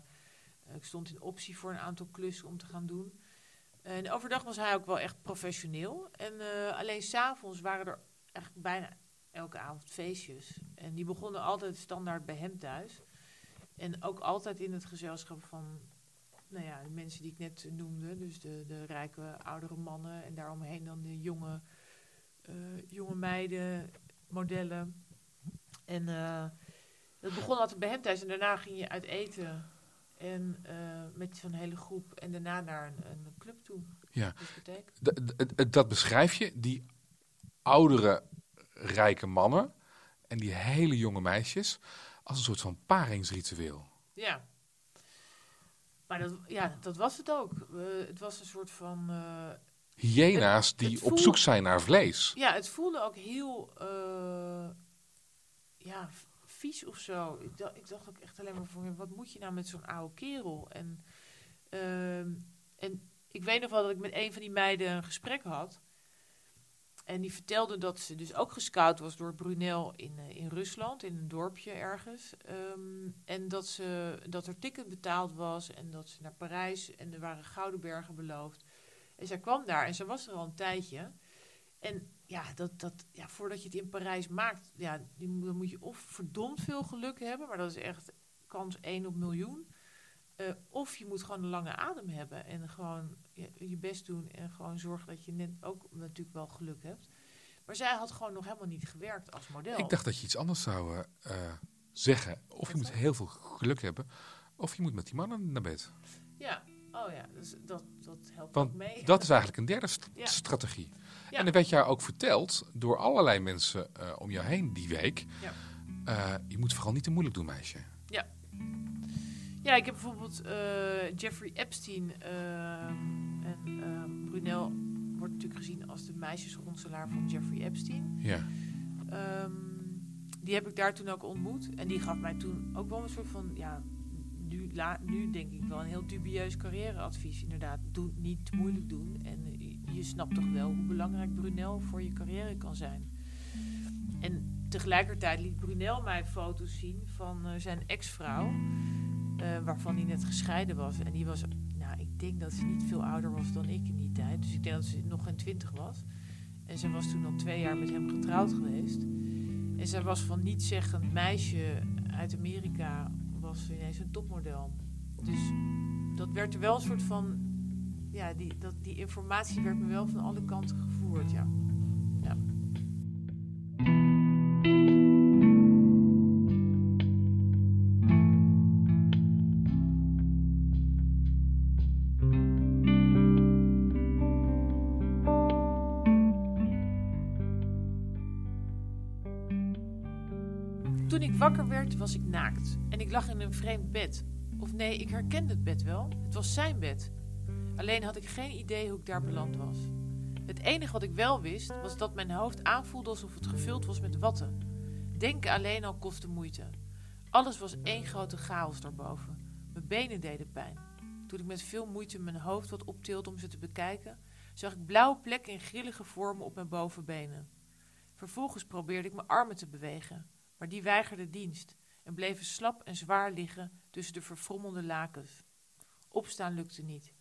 ik stond in optie voor een aantal klussen om te gaan doen. En overdag was hij ook wel echt professioneel. En eh, alleen s'avonds waren er eigenlijk bijna elke avond feestjes. En die begonnen altijd standaard bij hem thuis. En ook altijd in het gezelschap van nou ja, de mensen die ik net noemde. Dus de, de rijke oudere mannen. En daaromheen dan de jonge, eh, jonge meiden, modellen. En eh, dat begon altijd bij hem thuis. En daarna ging je uit eten. En eh, met zo'n hele groep. En daarna naar een, een club toe. Ja. Dat beschrijf je, die oudere, rijke mannen en die hele jonge meisjes, als een soort van paringsritueel. Ja. Maar dat, ja, dat was het ook. Eh, het was een soort van... eh, Hyena's Het- die het op zoek zijn naar vlees. Ja, het voelde ook heel ja, vies of zo. Ik dacht, ik dacht ook echt alleen maar van, wat moet je nou met zo'n oude kerel? En, ehm, en ik weet nog wel dat ik met een van die meiden een gesprek had. En die vertelde dat ze dus ook gescout was door Brunel in, eh, in Rusland, in een dorpje ergens. Ehm, en dat, ze, dat er ticket betaald was en dat ze naar Parijs en er waren gouden bergen beloofd. En zij kwam daar en ze was er al een tijdje. En ja, dat, dat, ja voordat je het in Parijs maakt, ja, dan moet je of verdomd veel geluk hebben, maar dat is echt kans 1 op miljoen. Eh, of je moet gewoon een lange adem hebben en gewoon je, je best doen en gewoon zorgen dat je net ook natuurlijk wel geluk hebt. Maar zij had gewoon nog helemaal niet gewerkt als model. Ik dacht dat je iets anders zou eh, zeggen. Of je moet heel veel geluk hebben. Of je moet met die mannen naar bed. Ja, oh ja, dus dat, dat helpt Want ook mee. dat is eigenlijk een derde st- Ja. strategie. Ja. En er werd jou ook verteld door allerlei mensen eh, om jou heen die week. Ja. eh, je moet vooral niet te moeilijk doen, meisje. Ja, ik heb bijvoorbeeld eh, Jeffrey Epstein en Brunel wordt natuurlijk gezien als de meisjesronselaar van Jeffrey Epstein. Ja. Ehm, die heb ik daar toen ook ontmoet. En die gaf mij toen ook wel een soort van, ja, nu, la, nu denk ik wel een heel dubieus carrièreadvies. Inderdaad, doe niet te moeilijk doen. En je, snapt toch wel hoe belangrijk Brunel voor je carrière kan zijn. En tegelijkertijd liet Brunel mij foto's zien van eh, zijn ex-vrouw, eh, waarvan hij net gescheiden was. En die was, nou, ik denk dat ze niet veel ouder was dan ik in die tijd. Dus ik denk dat ze nog geen twintig was. En ze was toen al twee jaar met hem getrouwd geweest. En zij was van niet zeggend meisje uit Amerika, was ineens een topmodel. Dus dat werd er wel een soort van, ja, die, dat, die informatie werd me wel van alle kanten gevoerd, ja. ja. Toen ik wakker werd, was ik naakt. En ik lag in een vreemd bed. Of nee, ik herkende het bed wel. Het was zijn bed. Alleen had ik geen idee hoe ik daar beland was. Het enige wat ik wel wist, was dat mijn hoofd aanvoelde alsof het gevuld was met watten. Denken alleen al kostte moeite. Alles was één grote chaos daarboven. Mijn benen deden pijn. Toen ik met veel moeite mijn hoofd wat optilde om ze te bekijken, zag ik blauwe plekken en grillige vormen op mijn bovenbenen. Vervolgens probeerde ik mijn armen te bewegen, maar die weigerden dienst en bleven slap en zwaar liggen tussen de verfrommelde lakens. Opstaan lukte niet.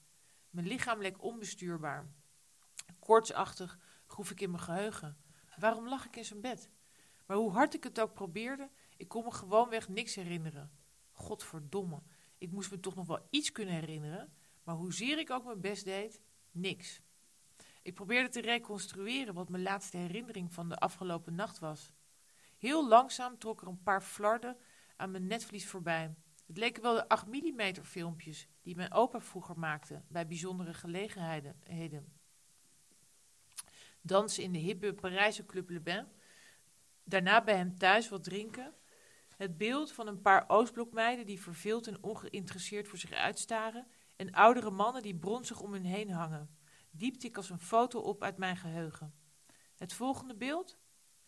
Mijn lichaam leek onbestuurbaar. Koortsachtig groef ik in mijn geheugen. Waarom lag ik in zijn bed? Maar hoe hard ik het ook probeerde, ik kon me gewoonweg niks herinneren. Godverdomme, ik moest me toch nog wel iets kunnen herinneren, maar hoezeer ik ook mijn best deed, niks. Ik probeerde te reconstrueren wat mijn laatste herinnering van de afgelopen nacht was. Heel langzaam trok er een paar flarden aan mijn netvlies voorbij. Het leken wel de 8 mm filmpjes die mijn opa vroeger maakte bij bijzondere gelegenheden. heden. Dansen in de hippe Parijse Club Le Bain. Daarna bij hem thuis wat drinken. Het beeld van een paar Oostblokmeiden die verveeld en ongeïnteresseerd voor zich uitstaren. En oudere mannen die bronzig om hun heen hangen. Diepte ik als een foto op uit mijn geheugen. Het volgende beeld?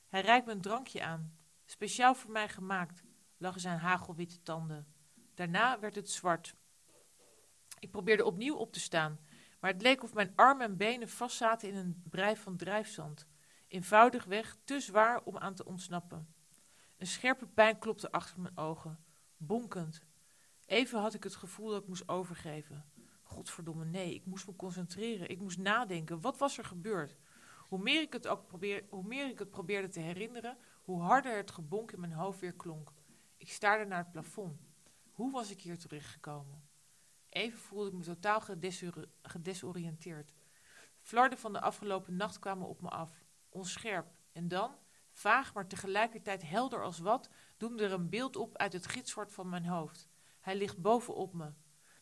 Hij reikt me een drankje aan. Speciaal voor mij gemaakt, lagen zijn hagelwitte tanden. Daarna werd het zwart. Ik probeerde opnieuw op te staan, maar het leek of mijn armen en benen vastzaten in een brei van drijfzand. Eenvoudigweg te zwaar om aan te ontsnappen. Een scherpe pijn klopte achter mijn ogen, bonkend. Even had ik het gevoel dat ik moest overgeven. Godverdomme, nee, ik moest me concentreren. Ik moest nadenken. Wat was er gebeurd? Hoe meer ik het ook probeer, hoe meer ik het probeerde te herinneren, hoe harder het gebonk in mijn hoofd weer klonk. Ik staarde naar het plafond. Hoe was ik hier terechtgekomen? Even voelde ik me totaal gedesori- gedesoriënteerd. Flarden van de afgelopen nacht kwamen op me af, onscherp. En dan, vaag maar tegelijkertijd helder als wat, doemde er een beeld op uit het gitzwart van mijn hoofd. Hij ligt bovenop me.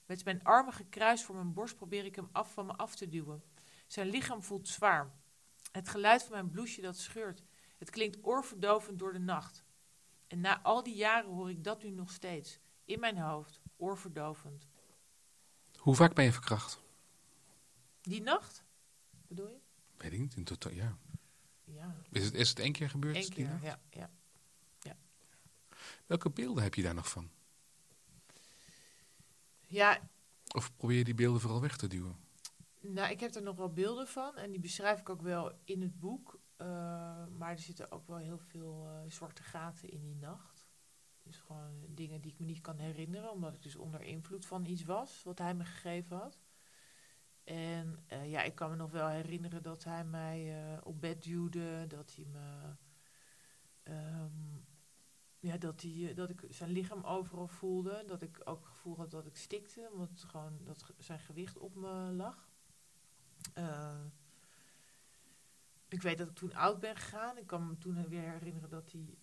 Met mijn armen gekruist voor mijn borst probeer ik hem af van me af te duwen. Zijn lichaam voelt zwaar. Het geluid van mijn bloesje dat scheurt. Het klinkt oorverdovend door de nacht. En na al die jaren hoor ik dat nu nog steeds. In mijn hoofd, oorverdovend. Hoe vaak ben je verkracht? Die nacht? Bedoel je? Weet ik niet, in totaal, ja. Ja, Is het, is het één keer gebeurd? die keer. nacht? Ja, ja. Welke beelden heb je daar nog van? ja, Of probeer je die beelden vooral weg te duwen? nou, ik heb er nog wel beelden van. En die beschrijf ik ook wel in het boek. Eh, maar er zitten ook wel heel veel eh, zwarte gaten in die nacht. Dus gewoon dingen die ik me niet kan herinneren. Omdat ik dus onder invloed van iets was wat hij me gegeven had. En eh, ja, ik kan me nog wel herinneren dat hij mij eh, op bed duwde, dat hij me. ehm, ja, dat, hij, eh, dat ik zijn lichaam overal voelde. Dat ik ook het gevoel had dat ik stikte, omdat gewoon dat zijn gewicht op me lag. Eh, ik weet dat ik toen oud ben gegaan. Ik kan me toen weer herinneren dat hij,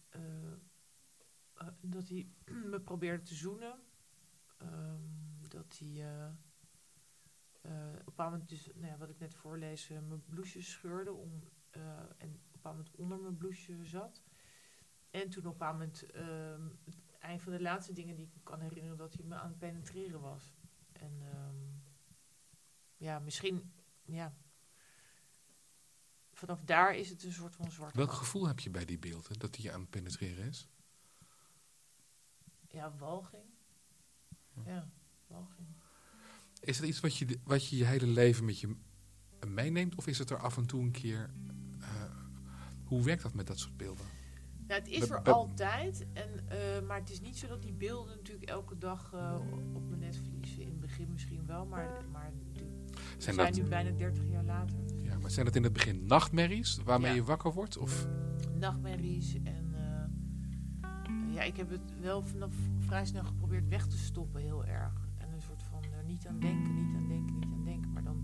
eh, dat hij [CLEARS THROAT] me probeerde te zoenen. Ehm, dat hij eh, eh, op een bepaald moment, dus, nou ja, wat ik net voorlees, mijn blouseje scheurde om, en op een bepaald moment onder mijn blouseje zat. En toen op een bepaald moment, ehm, een van de laatste dingen die ik me kan herinneren, dat hij me aan het penetreren was. En ehm, ja, misschien, ja, vanaf daar is het een soort van zwart. Welk gevoel heb je bij die beelden dat hij je aan het penetreren is? Ja, walging. Ja, walging. Is het iets wat je, wat je je hele leven met je meeneemt? Of is het er af en toe een keer... eh, hoe werkt dat met dat soort beelden? Ja, het is er altijd. En, eh, maar het is niet zo dat die beelden natuurlijk elke dag eh, op mijn netvlies. In het begin misschien wel, maar, maar we Zijn zijn dat, nu bijna 30 jaar later. ja, maar zijn dat in het begin nachtmerries waarmee Ja. je wakker wordt? Of Nachtmerries en ja, ik heb het wel vanaf vrij snel geprobeerd weg te stoppen, heel erg. En een soort van er niet aan denken, niet aan denken, niet aan denken. Maar dan,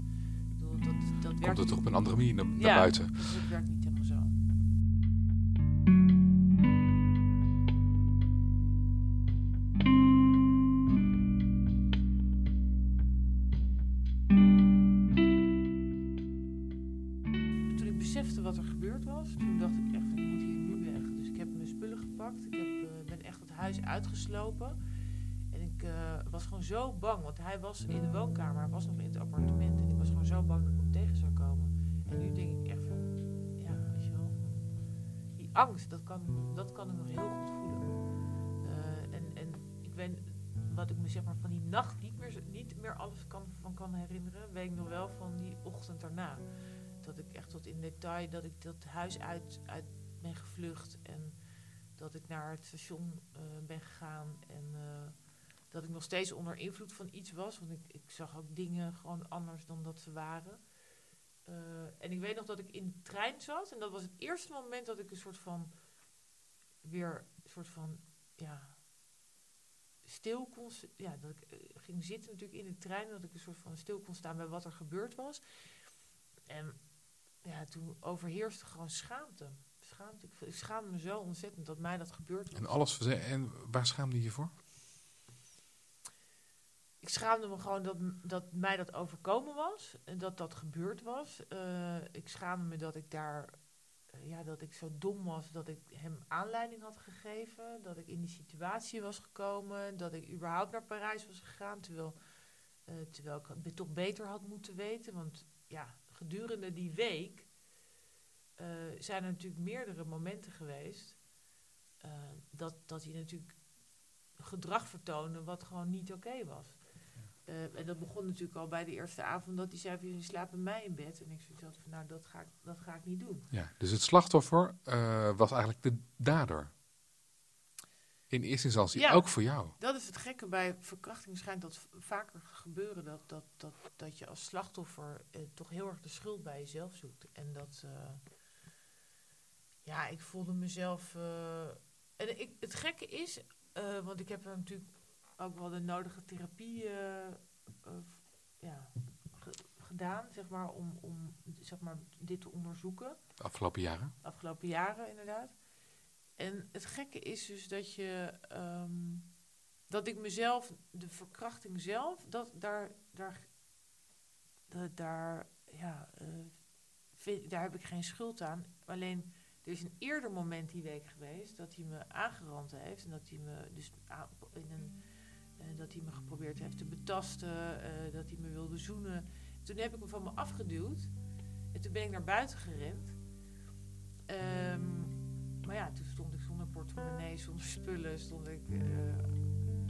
ik bedoel, dat, dat werkt komt het op een andere manier naar, naar Ja. buiten? Werkt niet hij was in de woonkamer, hij was nog in het appartement. En ik was gewoon zo bang dat ik hem tegen zou komen. En nu denk ik echt van, ja, die angst, dat kan, dat kan ik nog heel goed voelen. Eh, en, en ik weet, wat ik me zeg maar van die nacht niet meer, niet meer alles kan, van kan herinneren, weet ik nog wel van die ochtend daarna. Dat ik echt tot in detail, dat ik dat huis uit, uit ben gevlucht en dat ik naar het station eh, ben gegaan en eh, dat ik nog steeds onder invloed van iets was, want ik, ik zag ook dingen gewoon anders dan dat ze waren. Eh, en ik weet nog dat ik in de trein zat. En dat was het eerste moment dat ik een soort van. weer een soort van. ja. stil kon. ja, dat ik eh, ging zitten natuurlijk in de trein. Dat ik een soort van stil kon staan bij wat er gebeurd was. En ja, toen overheerste gewoon schaamte. schaamte. Ik, schaamde me zo ontzettend dat mij dat gebeurd was. En alles En waar schaamde je je voor? Ik schaamde me gewoon dat, dat mij dat overkomen was. En dat dat gebeurd was. Eh, ik schaamde me dat ik daar... eh, ja, dat ik zo dom was dat ik hem aanleiding had gegeven. Dat ik in die situatie was gekomen. Dat ik überhaupt naar Parijs was gegaan. Terwijl, eh, terwijl ik het toch beter had moeten weten. Want ja, gedurende die week... zijn er natuurlijk meerdere momenten geweest... dat, dat hij natuurlijk gedrag vertoonde wat gewoon niet oké was. Eh, en dat begon natuurlijk al bij de eerste avond dat hij zei van slaapt bij mij in bed. En ik zoiets had van nou dat ga ik, dat ga ik niet doen. Ja, dus het slachtoffer eh, was eigenlijk de dader. In eerste instantie, Ja. ook voor jou. Dat is het gekke bij verkrachting schijnt dat vaker gebeuren. Dat, dat, dat, dat je als slachtoffer eh, toch heel erg de schuld bij jezelf zoekt. En dat ja, ik voelde mezelf. en ik, het gekke is, want ik heb er natuurlijk ook wel de nodige therapie eh, eh, ja, ge- gedaan, zeg maar, om, om zeg maar, dit te onderzoeken. De afgelopen jaren. afgelopen jaren inderdaad. En het gekke is dus dat je ehm, dat ik mezelf, de verkrachting zelf, dat daar, daar, dat, daar, ja, eh, vind- daar heb ik geen schuld aan. Alleen er is een eerder moment die week geweest dat hij me aangerand heeft en dat hij me dus in een eh, dat hij me geprobeerd heeft te betasten, eh, dat hij me wilde zoenen. Toen heb ik hem van me afgeduwd en toen ben ik naar buiten gerend. Ehm, maar ja, toen stond ik zonder portemonnee, zonder spullen, stond ik eh,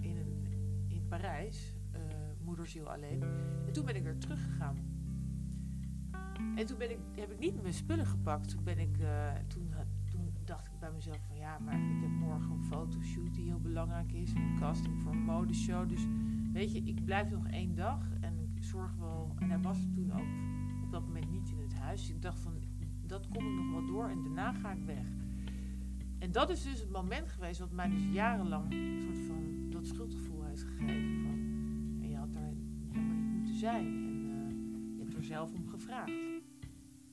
in, een, in Parijs, moederziel alleen. En toen ben ik weer teruggegaan. En toen ben ik, heb ik niet mijn spullen gepakt. Toen, ben ik, toen, had- dacht ik bij mezelf van ja, maar ik heb morgen een fotoshoot die heel belangrijk is. Een casting voor een modeshow. Dus weet je, ik blijf nog één dag. En ik zorg wel. En hij was toen ook op dat moment niet in het huis. Dus ik dacht van, dat kom ik nog wel door en daarna ga ik weg. En dat is dus het moment geweest wat mij dus jarenlang een soort van dat schuldgevoel heeft gegeven. Van, en je had daar helemaal niet moeten zijn. En uh, je hebt er zelf om gevraagd.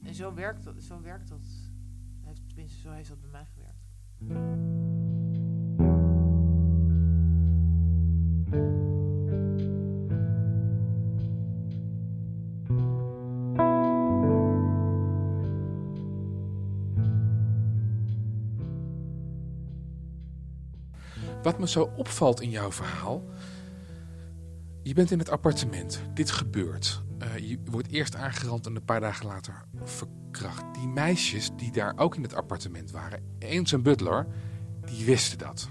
En zo werkt dat. Zo werkt dat. Tenminste, zo heeft dat bij mij gewerkt. Wat me zo opvalt in jouw verhaal. Je bent in het appartement. Dit gebeurt. Uh, je wordt eerst aangerand en een paar dagen later verkracht. Die meisjes die daar ook in het appartement waren, eens een butler, die wisten dat.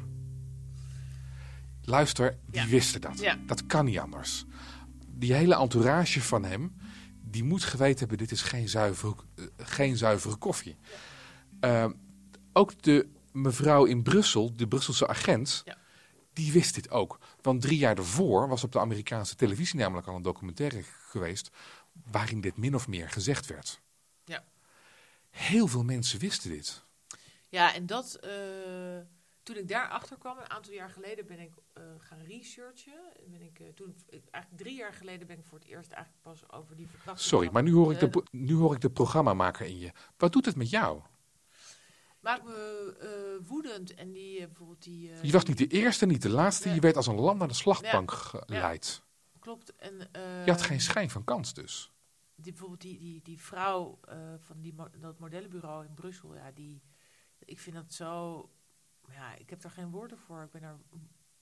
Luister, die ja. wisten dat. Ja. Dat kan niet anders. Die hele entourage van hem, die moet geweten hebben: dit is geen zuivere, uh, geen zuivere koffie. Uh, ook de mevrouw in Brussel, de Brusselse agent, ja. die wist dit ook. Want drie jaar daarvoor was op de Amerikaanse televisie namelijk al een documentaire geweest waarin dit min of meer gezegd werd. Ja. Heel veel mensen wisten dit. Ja, en dat, uh, toen ik daarachter kwam, een aantal jaar geleden ben ik uh, gaan researchen. Ben ik, uh, toen, eigenlijk drie jaar geleden ben ik voor het eerst eigenlijk pas over die verkrachting. Sorry, maar nu hoor, ik de, nu hoor ik de programmamaker in je. Wat doet het met jou? maakt me woedend. En die bijvoorbeeld die. Je was niet de eerste, niet de laatste. Je werd als een lam naar de slagbank ja. geleid. Ja. Klopt. En, je had geen schijn van kans dus. Die, bijvoorbeeld die, die, die vrouw van die, dat modellenbureau in Brussel, ja, die. Ik vind dat zo. Ja, ik heb daar geen woorden voor. Ik ben daar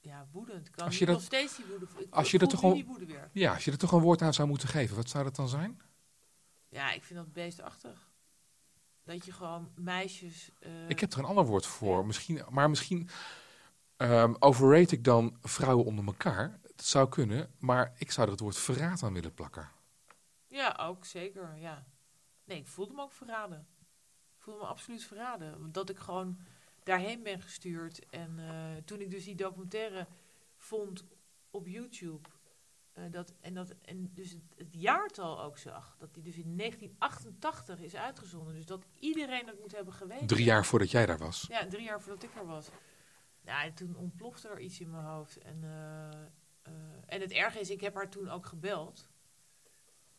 ja, woedend. Kan als je dat, nog steeds die woede. Ik als je er toch weer. Ja, als je er toch een woord aan zou moeten geven, wat zou dat dan zijn? Ja, ik vind dat beestachtig. Dat je gewoon meisjes. Uh, ik heb er een ander woord voor. Misschien, maar misschien um, overrate ik dan vrouwen onder elkaar. Dat zou kunnen, maar ik zou er het woord verraad aan willen plakken. Ja, ook zeker. Ja. Nee, ik voelde me ook verraden. Ik voelde me absoluut verraden. Dat ik gewoon daarheen ben gestuurd. En uh, toen ik dus die documentaire vond op YouTube. Uh, dat, en, dat, en dus het, het, jaartal ook zag. Dat die dus in 1988 is uitgezonden. Dus dat iedereen dat moet hebben geweten. Drie jaar voordat jij daar was. Ja, drie jaar voordat ik er was. En toen ontplofte er iets in mijn hoofd. En, uh, uh, en het erge is, ik heb haar toen ook gebeld.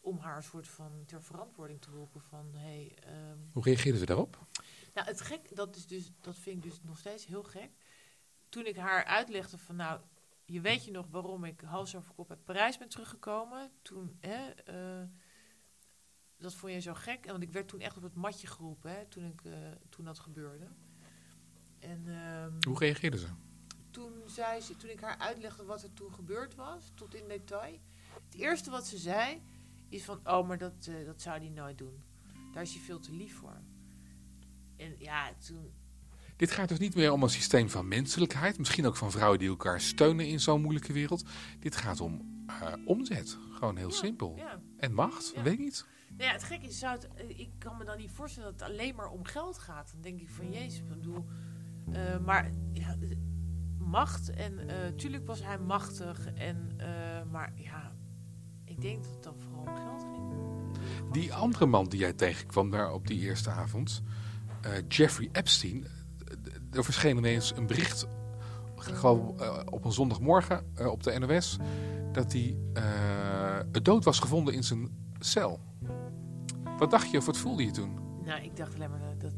Om haar een soort van ter verantwoording te roepen van... Hey, um, Hoe reageerde ze daarop? Nou, het gek, dat, is dus, dat vind ik dus nog steeds heel gek. Toen ik haar uitlegde van nou je weet je nog waarom ik hals over kop uit Parijs ben teruggekomen. Toen, hè, uh, dat vond je zo gek. Want ik werd toen echt op het matje geroepen, hè, toen, ik, uh, toen dat gebeurde. En, um, Hoe reageerde ze? Toen, zei ze, toen ik haar uitlegde wat er toen gebeurd was, tot in detail. Het eerste wat ze zei, is van, oh, maar dat, uh, dat zou hij nooit doen. Daar is hij veel te lief voor. En ja, toen, dit gaat dus niet meer om een systeem van menselijkheid, misschien ook van vrouwen die elkaar steunen in zo'n moeilijke wereld. Dit gaat om uh, omzet. Gewoon heel ja, simpel. Ja. En macht, Ja. weet niet. Nou ja, het gekke is, zou het, eh, ik kan me dan niet voorstellen dat het alleen maar om geld gaat. Dan denk ik van, jezus, ik bedoel... eh, maar ja, eh, macht en eh tuurlijk was hij machtig. En, eh, maar ja, ik denk dat het dan vooral om geld ging. Die andere man die jij tegenkwam daar op die eerste avond, eh, Jeffrey Epstein. d- Er verscheen ineens een bericht, gewoon eh, op een zondagmorgen eh, op de NOS, dat hij eh, dood was gevonden in zijn cel. Wat dacht je of wat voelde je toen? Nou, ik dacht alleen maar, dat,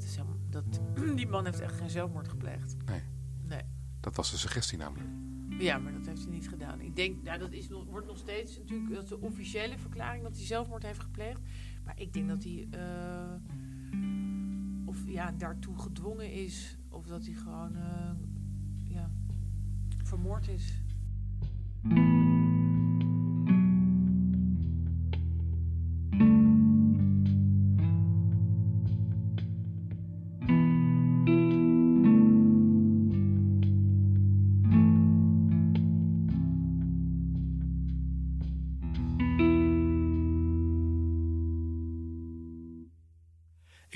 dat, [CLEARS THROAT] die man heeft echt geen zelfmoord gepleegd. Nee. Nee. Dat was de suggestie namelijk. Ja, maar dat heeft hij niet gedaan. Ik denk, nou, dat is wordt nog steeds natuurlijk dat de officiële verklaring dat hij zelfmoord heeft gepleegd. Maar ik denk dat hij, eh, of ja, daartoe gedwongen is, of dat hij gewoon, eh, ja, vermoord is.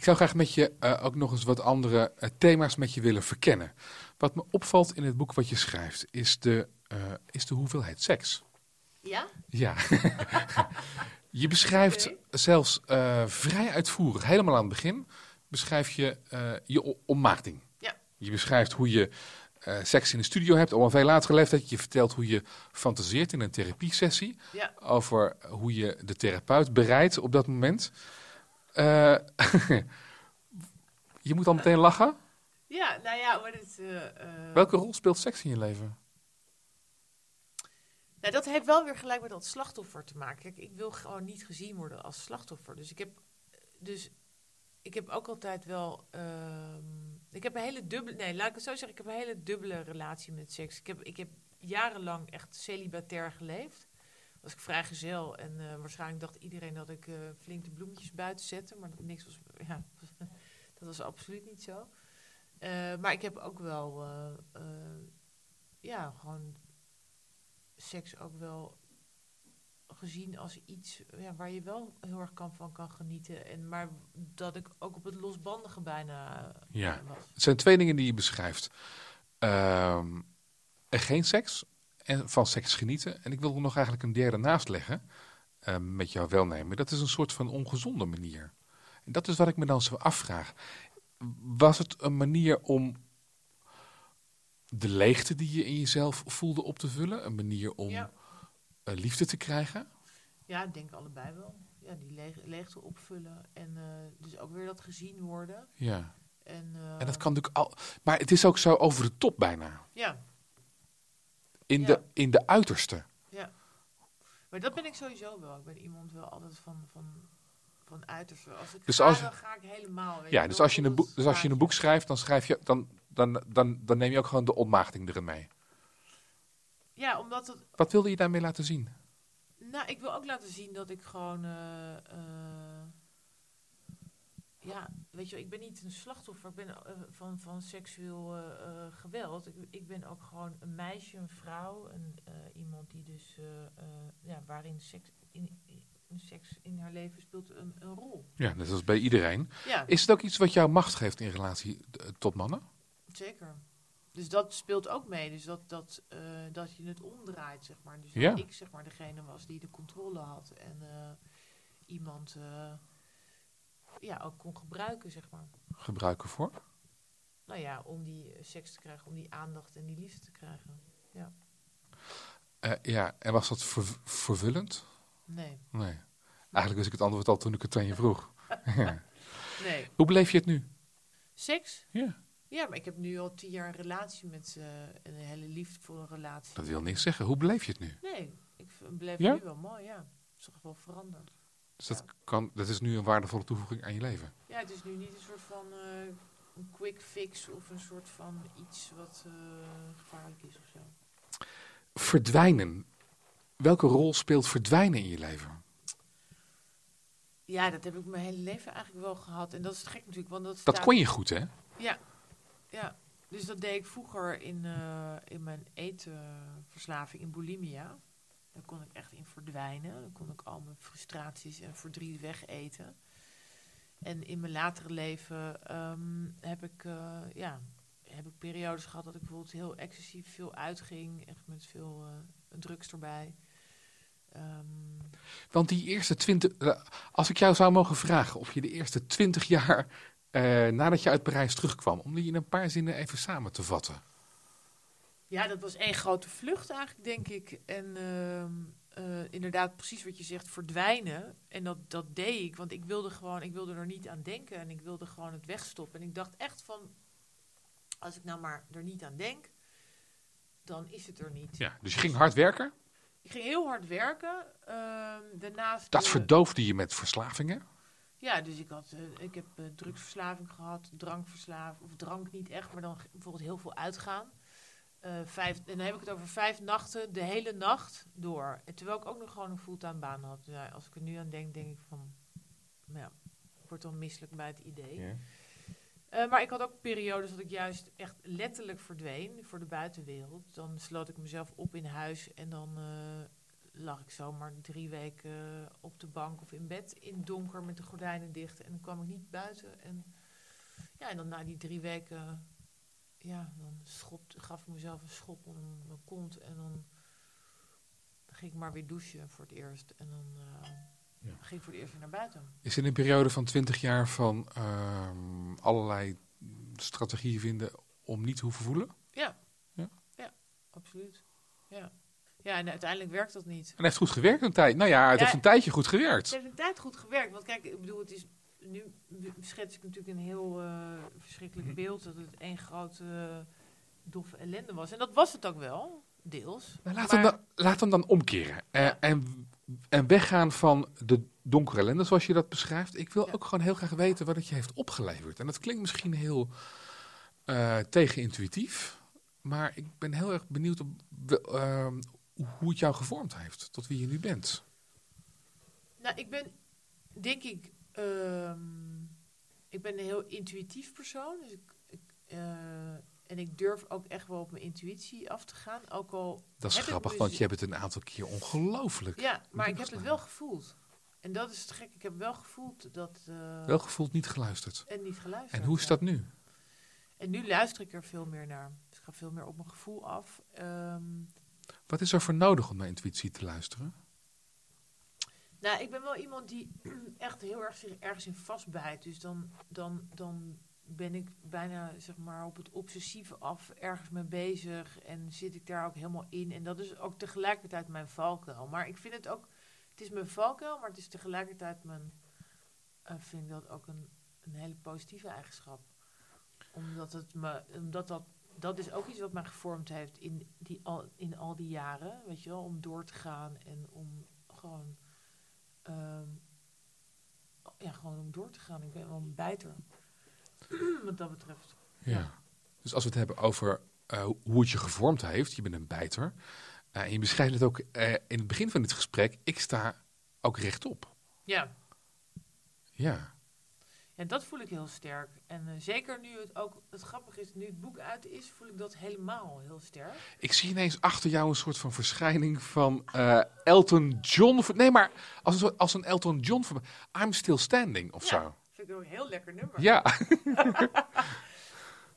Zou graag met je eh, ook nog eens wat andere eh, thema's met je willen verkennen. Wat me opvalt in het boek wat je schrijft, is de, eh, is de hoeveelheid seks. Ja? Ja. [LAUGHS] je beschrijft zelfs vrij uitvoerig, helemaal aan het begin, beschrijf je je o- ommaakting. Ja. Je beschrijft hoe je seks in de studio hebt, op een veel latere leeftijd. Je vertelt hoe je fantaseert in een therapiesessie. Ja. Over hoe je de therapeut bereidt op dat moment. Eh, [LAUGHS] je moet al meteen lachen. Ja, nou ja, maar dit... eh, eh, Welke rol speelt seks in je leven? Nou, dat heeft wel weer gelijk met dat slachtoffer te maken. Kijk, ik wil gewoon niet gezien worden als slachtoffer. Dus ik heb, dus ik heb ook altijd wel. ehm, ik heb een hele dubbele. Nee, laat ik het zo zeggen. Ik heb een hele dubbele relatie met seks. Ik heb, ik heb jarenlang echt celibatair geleefd. Was ik vrijgezel en eh, waarschijnlijk dacht iedereen dat ik eh, flink de bloemetjes buiten zette. Maar dat niks was. [LAUGHS] Ja, dat was absoluut niet zo. Eh, maar ik heb ook wel. ja, gewoon seks ook wel gezien als iets ja, waar je wel heel erg kan, van kan genieten. En, maar dat ik ook op het losbandige bijna Ja. was. Het zijn twee dingen die je beschrijft. Ehm, er geen seks en van seks genieten. En ik wil er nog eigenlijk een derde naast leggen. ehm, met jouw welnemen. Dat is een soort van ongezonde manier. En dat is wat ik me dan zo afvraag. Was het een manier om de leegte die je in jezelf voelde op te vullen? Een manier om Ja. eh, liefde te krijgen? Ja, ik denk allebei wel. Ja, die leeg- leegte opvullen. En eh, dus ook weer dat gezien worden. Ja. En, eh, En dat kan natuurlijk al. Maar het is ook zo over de top bijna. Ja, In, Ja. de, in de uiterste. ja. Maar dat ben ik sowieso wel. Ik ben iemand wel altijd van, van, van uiterste. Als ik Dus ga, als- dan ga ik helemaal. weet Ja, je dus als je een, boek, dus als je een boek schrijft, dan, schrijf je, dan, dan, dan, dan neem je ook gewoon de ontmaagding erin mee. Ja, omdat het Wat wilde je daarmee laten zien? Nou, ik wil ook laten zien dat ik gewoon. eh, eh, ja, weet je, ik ben niet een slachtoffer ik ben, eh, van, van seksueel eh, eh, geweld. Ik, ik ben ook gewoon een meisje, een vrouw. Een, iemand die dus. ja, waarin seks in, in, seks in haar leven speelt een, een rol. Ja, net als bij iedereen. Ja, Is het ook iets wat jou macht geeft in relatie tot mannen? zeker. Dus dat speelt ook mee. Dus dat, dat, dat je het omdraait, zeg maar. Dus Ja. dat ik zeg maar degene was die de controle had. En iemand ja, ook kon gebruiken, zeg maar. Gebruiken voor? Nou ja, om die eh, seks te krijgen, om die aandacht en die liefde te krijgen. Eh, ja, en was dat ver- vervullend? Nee, Nee. Eigenlijk wist ik het antwoord al toen ik het aan je vroeg. [LAUGHS] Ja. nee. Hoe beleef je het nu? Seks? Ja, Ja, maar ik heb nu al tien jaar een relatie met eh, een hele liefdevolle relatie. dat wil niks zeggen. Hoe beleef je het nu? Nee, ik beleef Ja? het nu wel mooi, ja. Het is toch wel veranderd. Dus dat, kan, dat is nu een waardevolle toevoeging aan je leven. Ja, het is nu niet een soort van eh, een quick fix of een soort van iets wat eh, gevaarlijk is of zo. Verdwijnen. Welke rol speelt verdwijnen in je leven? Ja, dat heb ik mijn hele leven eigenlijk wel gehad. En dat is gek natuurlijk, want dat Dat kon je goed, hè? Ja, ja. Dus dat deed ik vroeger in, eh, in mijn etenverslaving, in bulimia. Daar kon ik echt in verdwijnen. Dan kon ik al mijn frustraties en verdriet wegeten. En in mijn latere leven ehm, heb, ik, eh, ja, heb ik periodes gehad dat ik bijvoorbeeld heel excessief veel uitging. Echt met veel eh, drugs erbij. Ehm, Want die eerste twintig... eh, Als ik jou zou mogen vragen of je de eerste twintig jaar nadat je uit Parijs terugkwam... om die in een paar zinnen even samen te vatten. Ja, dat was één grote vlucht eigenlijk, denk ik. En ehm, eh, inderdaad, precies wat je zegt, verdwijnen. En dat, dat deed ik, want ik wilde gewoon, ik wilde er niet aan denken. En ik wilde gewoon het wegstoppen. En ik dacht echt van, als ik nou maar er niet aan denk, dan is het er niet. Ja, dus je ging hard werken. Ik ging heel hard werken. ehm, daarnaast... Dat verdoofde je met verslavingen. Ja, dus ik, had, eh, ik heb eh, drugsverslaving gehad, drankverslaving, of drank niet echt, maar dan bijvoorbeeld heel veel uitgaan. Eh, vijf, en dan heb ik het over vijf nachten, de hele nacht door. En terwijl ik ook nog gewoon een fulltime baan had. Als ik er nu aan denk, denk ik van, nou ja, ik word dan misselijk bij het idee. Eh, maar ik had ook periodes dat ik juist echt letterlijk verdween voor de buitenwereld. Dan sloot ik mezelf op in huis en dan eh, lag ik zomaar drie weken op de bank of in bed in het donker met de gordijnen dicht. En dan kwam ik niet buiten. En, ja, en dan na die drie weken, ja, dan schopte, gaf ik mezelf een schop onder mijn kont. En dan ging ik maar weer douchen voor het eerst. En dan eh, Ja. ging ik voor het eerst weer naar buiten. Is dit een periode van 20 jaar van ehm, allerlei strategieën vinden om niet te hoeven voelen? Absoluut. Ja. Ja, en uiteindelijk werkt dat niet. En heeft goed gewerkt een tijd. Nou ja, het Ja. heeft een tijdje goed Het gewerkt. heeft een tijd goed gewerkt. Want kijk, ik bedoel, het is. Nu schets ik natuurlijk een heel eh, verschrikkelijk beeld dat het één grote eh, doffe ellende was. En dat was het ook wel, deels. Nou, laat, Maar- hem dan, laat hem dan omkeren. Eh, en, en weggaan van de donkere ellende, zoals je dat beschrijft. Ik wil Ja. ook gewoon heel graag weten wat het je heeft opgeleverd. En dat klinkt misschien heel tegenintuïtief. Maar ik ben heel erg benieuwd op, ehm, hoe het jou gevormd heeft. Tot wie je nu bent. Nou, ik ben, denk ik, ehm, ik ben een heel intuïtief persoon. Dus ik, ik, eh, en ik durf ook echt wel op mijn intuïtie af te gaan. Ook al Dat is grappig, want je hebt het een aantal keer ongelooflijk Ja, maar ik heb het wel gevoeld. En dat is het gek. Ik heb wel gevoeld dat... eh, wel gevoeld, niet geluisterd. En niet geluisterd. En hoe is dat nu? En nu luister ik er veel meer naar. Dus ik ga veel meer op mijn gevoel af. Ehm, Wat is er voor nodig om naar intuïtie te luisteren? Nou, ik ben wel iemand die [CLEARS THROAT] echt heel erg zich ergens in vastbijt. Dus dan, dan, dan ben ik bijna zeg maar, op het obsessieve af ergens mee bezig. En zit ik daar ook helemaal in. En dat is ook tegelijkertijd mijn valkuil. Maar ik vind het ook... Het is mijn valkuil, maar het is tegelijkertijd mijn... eh, vind ik dat ook een, een hele positieve eigenschap. Omdat het me... Omdat dat dat is ook iets wat mij gevormd heeft in, die al, in al die jaren, weet je wel, om door te gaan en om gewoon, ehm, ja, gewoon om door te gaan. Ik ben wel een bijter, [CLEARS THROAT] wat dat betreft. Ja. Dus als we het hebben over eh, hoe het je gevormd heeft, je bent een bijter. Eh, en je beschrijft het ook eh, in het begin van dit gesprek, ik sta ook rechtop. Ja, Ja. En dat voel ik heel sterk. En eh, zeker nu het ook, het grappige is, nu het boek uit is, voel ik dat helemaal heel sterk. Ik zie ineens achter jou een soort van verschijning van eh, Elton John. Nee, maar als een, soort- als een Elton John van I'm Still Standing of Ja. zo. Vind ik ook een heel lekker nummer. Ja. [LAUGHS]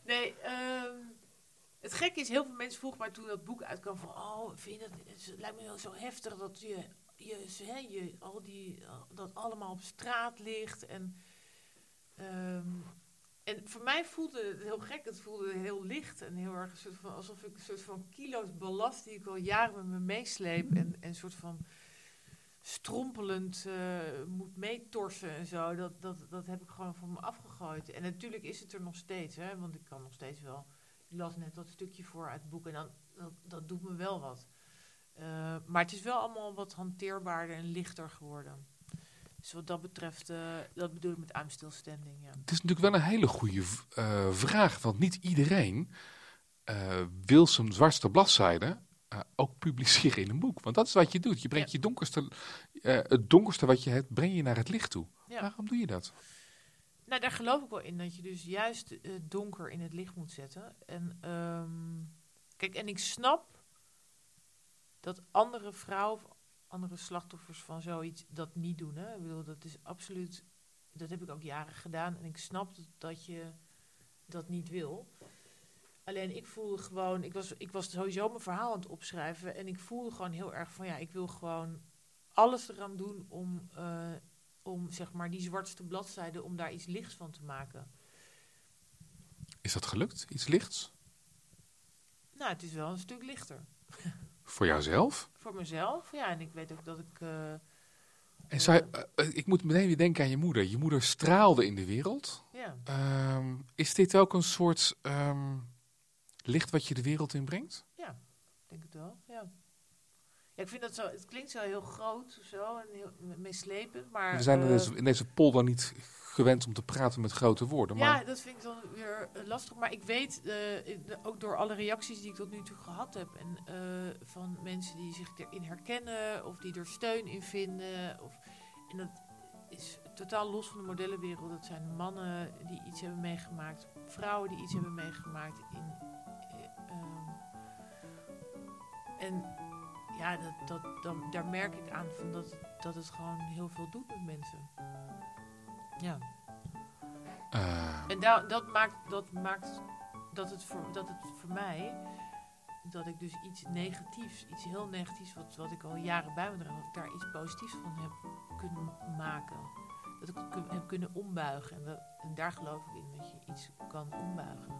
Nee, ehm, het gekke is, heel veel mensen vroegen mij toen dat boek uitkwam van, oh, vind je dat, het lijkt me wel zo heftig dat je, je, je al die, dat allemaal op straat ligt en, ehm, en voor mij voelde het heel gek, het voelde heel licht en heel erg een soort van, alsof ik een soort van kilo's ballast die ik al jaren met me meesleep en een soort van strompelend eh, moet meetorsen en zo. Dat, dat, dat heb ik gewoon van me afgegooid. En natuurlijk is het er nog steeds, hè, want ik kan nog steeds wel. Ik las net dat stukje voor uit het boek en dan, dat, dat doet me wel wat. Eh, maar het is wel allemaal wat hanteerbaarder en lichter geworden. Dus wat dat betreft, eh, dat bedoel ik met I'm Still Standing, ja. Het is natuurlijk wel een hele goede eh, vraag, want niet iedereen eh, wil zijn zwartste bladzijde ook publiceren in een boek. Want dat is wat je doet. Je brengt je donkerste, het donkerste wat je hebt, breng je naar het licht toe. Ja. Waarom doe je dat? Nou, daar geloof ik wel in, dat je dus juist eh, donker in het licht moet zetten. En ehm, kijk, en ik snap dat andere vrouwen, andere slachtoffers van zoiets dat niet doen. Hè? Ik bedoel, dat is absoluut, dat heb ik ook jaren gedaan. En ik snap dat, je dat niet wil. Alleen ik voelde gewoon, ik was, ik was sowieso mijn verhaal aan het opschrijven. En ik voelde gewoon heel erg van ja, ik wil gewoon alles eraan doen om, eh, om zeg maar die zwartste bladzijde, om daar iets lichts van te maken. Is dat gelukt? Iets lichts? Nou, het is wel een stuk lichter. [LAUGHS] Voor jouzelf? Voor mezelf, ja. En ik weet ook dat ik. eh, En zou je- eh, eh, ik moet meteen weer denken aan je moeder. Je moeder straalde in de wereld. ja. Ehm, is dit ook een soort ehm, licht wat je de wereld inbrengt? Ja, ik denk het wel. Ja. ja, ik vind dat zo. Het klinkt zo heel groot of zo en heel meeslepend, maar. We zijn in eh, deze, in deze polder niet gewend om te praten met grote woorden. Maar Ja, dat vind ik dan weer eh, lastig. Maar ik weet, eh, ook door alle reacties die ik tot nu toe gehad heb... en eh, van mensen die zich erin herkennen of die er steun in vinden... Of, en dat is totaal los van de modellenwereld. Dat zijn mannen die iets hebben meegemaakt, vrouwen die iets hebben meegemaakt. In, eh, ehm, en ja, dat, dat, dan, daar merk ik aan van dat, dat het gewoon heel veel doet met mensen. Ja. eh, En da- dat maakt, dat maakt dat, het voor, dat het voor mij dat ik dus iets negatiefs, iets heel negatiefs, wat, wat ik al jaren bij me draag, dat ik daar iets positiefs van heb kunnen maken. Dat ik het kun- heb kunnen ombuigen. En, daar geloof ik in, dat je iets kan ombuigen.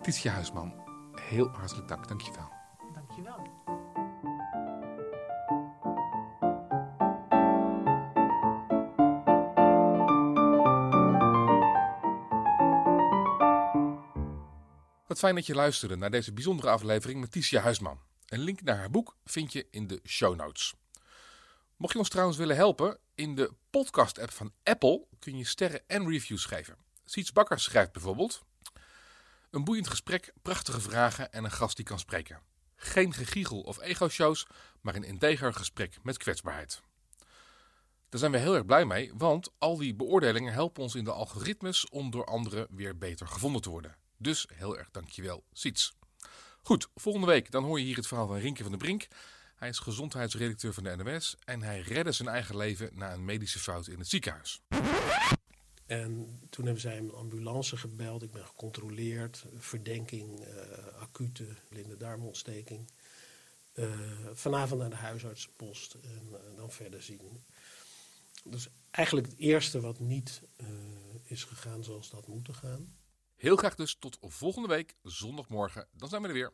Titia Huisman, heel hartelijk dank. Dankjewel. Dankjewel. Fijn dat je luisterde naar deze bijzondere aflevering met Titia Huisman. Een link naar haar boek vind je in de show notes. Mocht je ons trouwens willen helpen, in de podcast-app van Apple kun je sterren en reviews geven. Siets Bakker schrijft bijvoorbeeld... Een boeiend gesprek, prachtige vragen en een gast die kan spreken. Geen gegiegel of ego-shows, maar een integer gesprek met kwetsbaarheid. Daar zijn we heel erg blij mee, want al die beoordelingen helpen ons in de algoritmes om door anderen weer beter gevonden te worden. Dus heel erg dankjewel, Siets. Goed, volgende week dan hoor je hier het verhaal van Rinke van der Brink. Hij is gezondheidsredacteur van de NOS en hij redde zijn eigen leven na een medische fout in het ziekenhuis. En toen hebben zij een ambulance gebeld. Ik ben gecontroleerd. Verdenking, eh, acute blinde darmontsteking. Eh, vanavond naar de huisartsenpost en eh, dan verder zien. Dus eigenlijk het eerste wat niet is gegaan zoals dat moet gaan. Heel graag dus tot volgende week, zondagmorgen. Dan zijn we er weer.